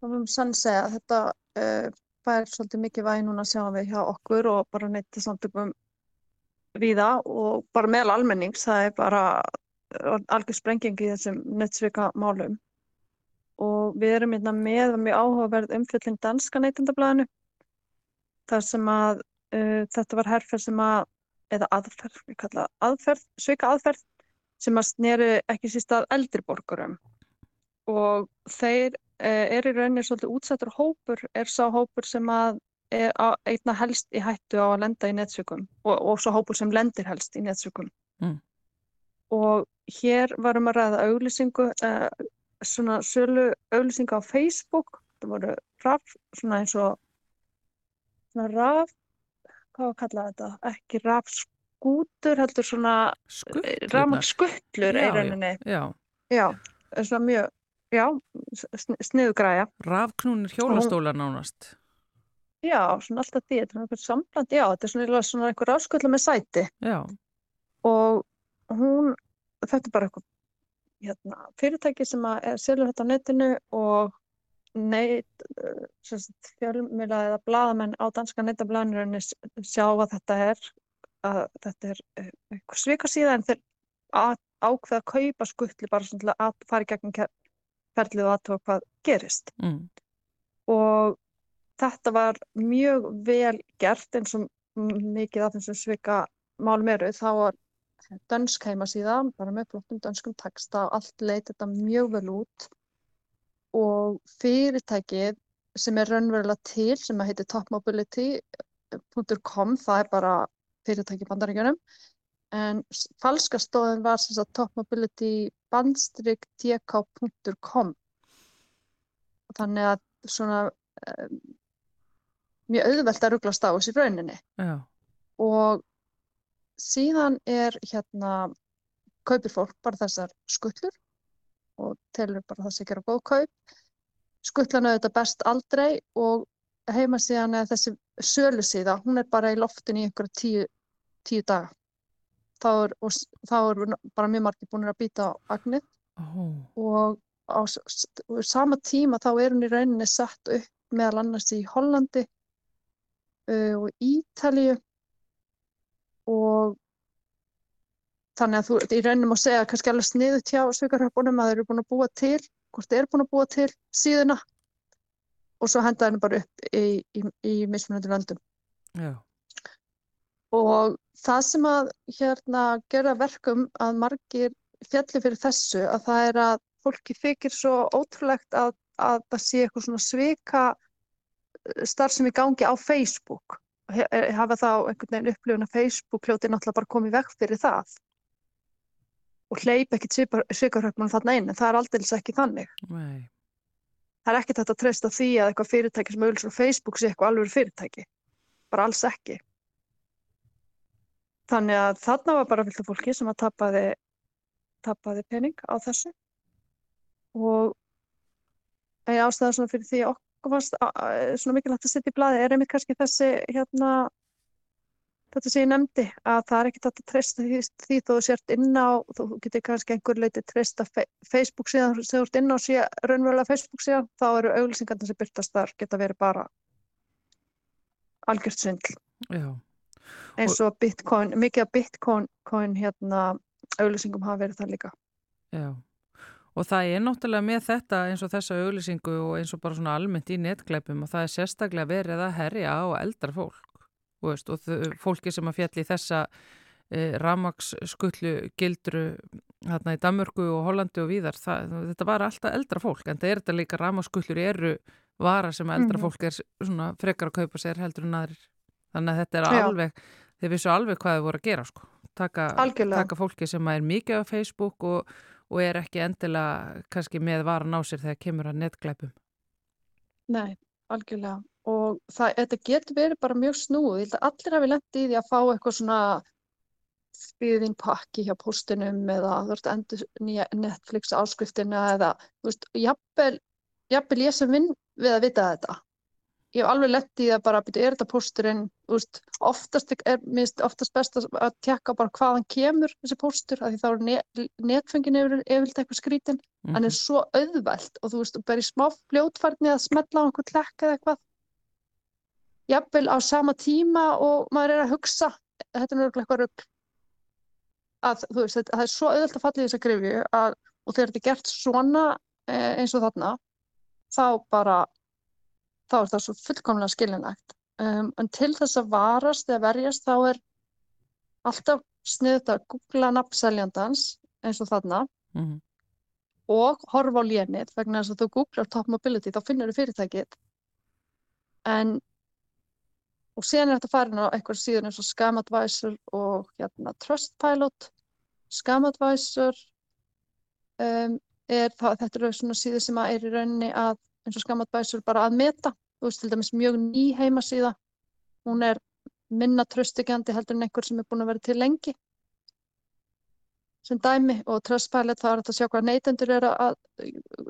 Speaker 9: það erum sann segja, að þetta uh, fær svolítið mikið væg núna sjáum við hjá okkur og bara neytta samtökum viða og bara meðal almennings, það er bara algjör sprenging í þessum nettsvika málum. Og við erum hérna með mjög áhugaverð umfyllin danska neytendablaðinu, þar sem að uh, þetta var herferð sem að eða aðferð, við kalla aðferð, sveika aðferð sem að sneri ekki síst að eldri borgurum. Og þeir eh, er í rauninni svolítið útsettur hópur er sá hópur sem að er einna helst í hættu á að lenda í netsökum og, og svo hópur sem lendir helst í netsökum.
Speaker 1: Mm.
Speaker 9: og hér varum að ræða auglýsingu eh, svona sölu auglýsingu á Facebook. Það voru raf, svona eins og svona raf hvað var að kalla þetta, ekki rafskútur, heldur svona
Speaker 1: Skuttlunar.
Speaker 9: rafmagnskuttlur í
Speaker 1: Já, já. Já,
Speaker 9: svona mjög, já, sniðugræja.
Speaker 1: rafknúnir hjólastólar nánast.
Speaker 9: Já, svona alltaf því, þetta er einhvern sambland, já, þetta er svona, svona einhver rafskuttla með sæti
Speaker 1: Já,
Speaker 9: og hún, þetta er bara eitthvað, hérna, fyrirtæki sem að er selur þetta á netinu og neitt, fjölmjöla eða blaðamenn á danska neytablaðinu sjá að þetta er að þetta er eh, eitthvað svika síðan en þeir ákveða að kaupa skuttli bara svona að fara í gegnum ferlið og aðtóa hvað gerist.
Speaker 1: Mm.
Speaker 9: og þetta var mjög vel gert eins og mikið af þessum svika málum eru. Þá var dönsk heimasíða bara með flottum dönskum texta og allt leit þetta mjög vel út og fyrirtækið sem er raunverulega til sem heitir topmobility.com það er bara fyrirtæki bandaríkjunum. En falska stóðin var sem sagt topmobility-tk.com þannig að svona um, mjög auðvelt að rugglast á þessi rauninni.
Speaker 1: Já,
Speaker 9: og síðan er hérna kaupir fólk bara þessar skuttlur og telur bara það sé gera góð kaup skuttlan auðvitað best aldrei og heimasíðan eða þessi sölusíða, hún er bara í loftinu í einhverja tíu, tíu daga. Þá er, og, þá er bara mjög margir búin að býta á agnið
Speaker 1: ó,
Speaker 9: og á sama tíma þá er hún í rauninni sett upp meðal annars í Hollandi uh, og Ítalíu og þannig að þú í rauninni má segja kannski alveg sniðut hjá svikarhöpunum að þeir eru búin að búa til hvort þeir eru búin að búa til síðuna og svo henda henni bara upp í, í, í mismunandi löndum.
Speaker 1: Já,
Speaker 9: og það sem að hérna gera verkum að margir fjalli fyrir þessu að það er að fólki þykir svo ótrúlegt að, að það sé eitthvað svona svika starf sem í gangi á Facebook. Eh, hafa þá einhvern veginn upplifun að Facebook hljóti náttúrulega bara komið vekk fyrir það og hleyp ekkit svikarhöfnum þarna inn en það er aldeilis ekki þannig.
Speaker 1: Nei,
Speaker 9: það er ekkert hægt að treysta því að eitthvað fyrirtæki sem auðvitað á Facebook sé eitthvað alveg fyrirtæki. Bara alls ekki. Þannig að þarna var bara af fólki sem að tapaði, tapaði pening á þessu. Og en ástæða fyrir því okkur fannst svona mikilvægt að setja í blaði er einmitt kannski þessi hérna þetta sem ég nefndi að það er ekkert hægt að treysta því, því þú sért inn á þú getur kannski einhver leiti treysta fe Facebook síðan þú ert inn á sé, raunverulega Facebook síðan þá eru auglýsingarnir sem byrtast þar geta verið bara algjört svindl eins og Bitcoin, mikið af Bitcoin coin, hérna, auglýsingum hafa verið það líka.
Speaker 1: já. Og það er náttúrulega með þetta eins og þessa auglýsingu og eins og bara svona almennt í netglæpum og það er sérstaklega verið að herja á eldra fólk veist, og fólki sem að fjalli þessa e, ramagskullu gildru hérna í Danmörku og Hollandi og víðar, það, þetta var alltaf eldra fólk en það er þetta líka ramagskullur eru vara sem eldra
Speaker 9: Mhm.
Speaker 1: fólk er svona frekar að kaupa sér heldur en aðrir þannig að þetta er
Speaker 9: Já.
Speaker 1: alveg þeir vissu alveg hvað þau voru að gera sko taka, taka fólki sem er mikið á Facebook og, og er ekki endilega kannski með varan á sér þegar kemur að netglæpum
Speaker 9: Nei, algjörlega. Og það, þetta getur verið bara mjög snúið. Ég held að allir hafi lent í því að fá eitthvað svona byðin pakki hjá póstinum eða þú veist, endur nýja Netflix áskriftina eða, þú veist, jafnvel, jafnvel ég sem vinn við að vita þetta. Ég hef alveg lent í það bara, byrju, er þetta pósturinn, þú veist, oftast er, minnst, oftast best að að tekka bara hvaðan kemur þessi póstur, af því þá er net, netfengin yfir, eitthvað skrítin. hann er svo auðvelt og þú veist, bara í smá fljótfærni að smetla á einhvern klekk eða eitthvað jafnvel á sama tíma og maður er að hugsa þetta er nörgulega eitthvað rugg að þú veist, þetta, það er svo auðvelt að falla í þessa grifju að, og þegar þetta er gert svona eh, eins og þarna þá bara þá er það svo fullkomlega skilinægt um, en til þess að varast eða verjast þá er alltaf sniðut að googla nafnseljandans eins og þarna
Speaker 1: Mhm.
Speaker 9: og horfa á lénið vegna þess að þú googlar top mobility þá finnur þú fyrirtækið en og síðan er þetta farin á eitthvað síðan eins og Scam Advisor og hérna Trustpilot. Scam Advisor um, er það, þetta eru svona síður sem er í rauninni að eins og Scam Advisor bara að meta. Þú veist til dæmis mjög ný heimasíða. Hún er minna tröstikjandi heldur en einhver sem er búin að vera til lengi. Sem dæmi og Trustpilot þá er að sjá hvað neytendur eru að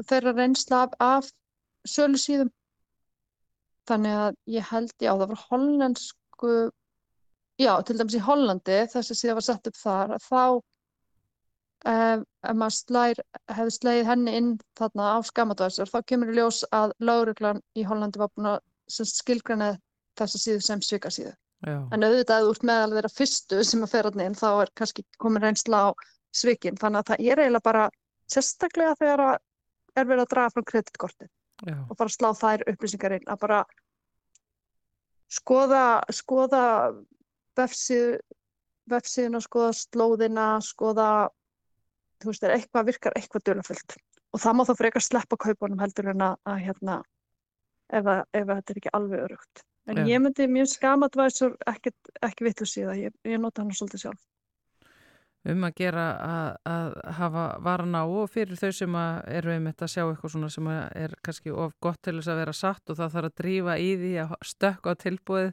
Speaker 9: þeirra reynsla af, af sölu síðum þannig að ég held já það var hollensku já til dæmis í Hollandi þessi síða var sett upp þar að þá ef, ef maður slær, hefði slegið henni inn þarna á skamadvæsar þá kemur í ljós að lauruglan í Hollandi var búin að sem skilgræna þessa síðu sem svika síðu
Speaker 1: Já,
Speaker 9: En auðvitað ert meðal þeirra fyrstu sem að fer þarna inn þá er kannski komin reynsla á svikin. Þannig að það er eiginlega bara sérstaklega þegar að er verið að draga frá kreditkortið
Speaker 1: já,
Speaker 9: og bara slá þær upplýsingar inn að bara skoða, skoða vefsíðu, vefsíðuna, skoða slóðina, skoða, þú veist, er eitthvað virkar eitthvað dulafullt. Og það má þá frekar sleppa kaupunum heldur en að, að hérna, ef, að, ef að þetta er ekki alveg örugt. En
Speaker 1: Já.
Speaker 9: ég myndi mjög skamadvæsur ekki, ekki vitlu síða, ég, ég nota hann svolítið sjálf.
Speaker 1: Um að gera að, að hafa varna á og fyrir þau sem eru einmitt að sjá eitthvað svona sem er kannski of gott til þess að vera satt og það þarf að drífa í því að stökka á tilbúið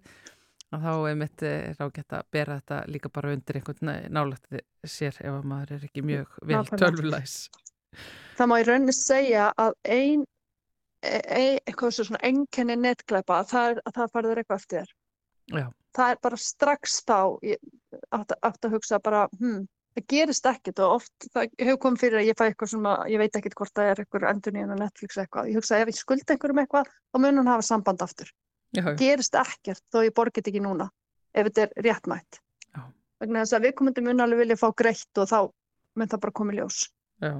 Speaker 1: að þá einmitt er ágætt að bera þetta líka bara undir einhvern nálægt sér ef að maður er ekki mjög vel tölvulæs.
Speaker 9: Það má í rauninni segja að ein, e, e, eitthvað svo svona það er að það farður eitthvað eftir þér.
Speaker 1: Já,
Speaker 9: það er bara strax þá átt að hugsa bara hm, það gerist ekkert og oft það hefur komið fyrir að ég fæ eitthvað sem að ég veit ekkert hvort það er eitthvað endur nýjan á Netflix eitthvað. Ég hugsa ef ég skulda einhverjum eitthvað þá mun hann hafa samband aftur.
Speaker 1: Já,
Speaker 9: gerist ekkert þó ég borgið ekki núna ef þetta er réttmætt. Vegna þess að við komum mun alveg vilja fá greitt og þá mun það bara komið ljós.
Speaker 1: Já,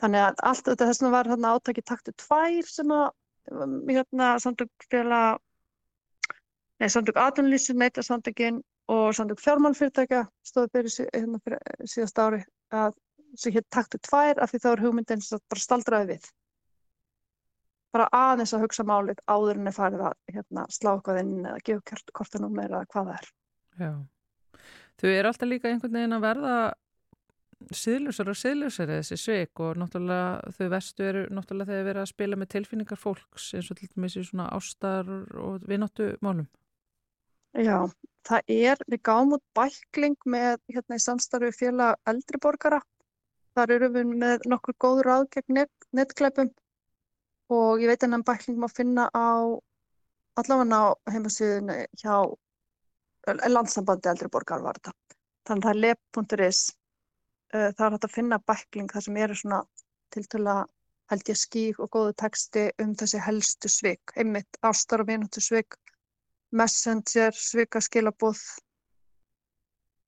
Speaker 9: þannig að allt þetta þess vegna var þarna átaki taktu tvær sem að um, hérna samtök fjöla nei, samtök atvinnulísu, neita samtökin og samtök fjármálfyrirtækja stóðu fyrir, hérna, fyrir síðast ári að sem hér taktu tvær af því þá er hugmyndin bara staldraði við bara aðeins að hugsa málið áður en er farið að hérna, slá eitthvað inn eða gefa kortanum eða hvað það er
Speaker 1: já. Þau eru alltaf líka einhvern veginn að verða síðlösar og síðlösar þessi sveik og náttúrulega þau vestu eru náttúrulega þegar verið að spila með tilfinningar fólks eins og til dæmis í svona ástar og vináttu málum.
Speaker 9: Já, það er, við gáum út bækling með hérna í samstarfi félag eldri borgara. Þar eru við með nokkur góð ráð gegn net, netkleipum og ég veit að hann bækling má finna á allavega á heimasíðunni hjá eh, landsambandi eldri borgara var þetta. Þannig að það er lep.is. Uh, Það er hægt að finna bækling þar sem eru svona tiltölulega held ég skýr og góðu texti um þessi helstu svik, einmitt ástar og vináttu svik messenger, svikaskilabóð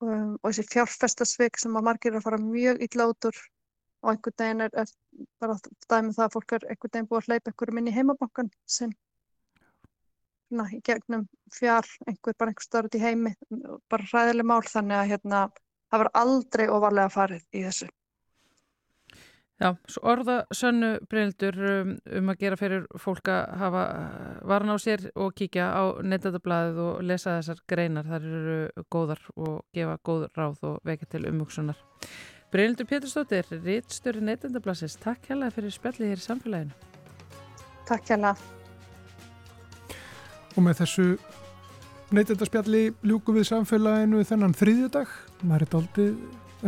Speaker 9: um, og þessi fjárfestasvik sem að margir eru að fara mjög illa út úr og einhvern veginn er, er bara dæmið það að fólk er einhvern veginn búið að hleypa einhverjum inn í heimabankan svona í gegnum fjár, einhver bara einhver stöður út í heimi, bara hræðileg mál þannig að hérna það var aldrei ofarlega farið í þessu.
Speaker 1: Já, svo orða sönnu breyndur um, um að gera fyrir fólk að hafa uh, varna á sér og kíkja á neyndadablaðið og lesa þessar greinar. Það eru góðar og gefa góð ráð og vekja til umhugsunar. Breyndur Pétursdóttir, rítstjóri neyndadablaðsins, takk hérlega fyrir spjallið hér í samfélaginu.
Speaker 9: Takk hérlega.
Speaker 2: Og með þessu neytendaspjalli ljúku við samfélaginu þennan þriðjudag. Maður er daldið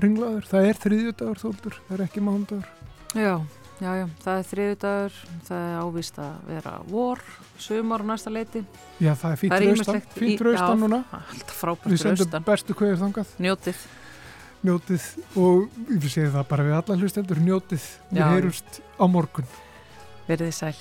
Speaker 2: ringlaður. Það er þriðjudagur þóldur, það er ekki mándagur.
Speaker 1: Já, já, já, það er þriðjudagur, það er ávist að vera vor, sumar og næsta leiti.
Speaker 2: Já, það er raustan,
Speaker 1: ýmislegt í-
Speaker 2: fínt raustan
Speaker 1: já,
Speaker 2: núna.
Speaker 1: Allt frábært
Speaker 2: Við sendum
Speaker 1: raustan.
Speaker 2: bestu kveður þangað,
Speaker 1: Njótið.
Speaker 2: njótið og ég vil segja það bara við alla hlustendur, njótið. Við heyrumst á morgun.
Speaker 1: Verðið sæl.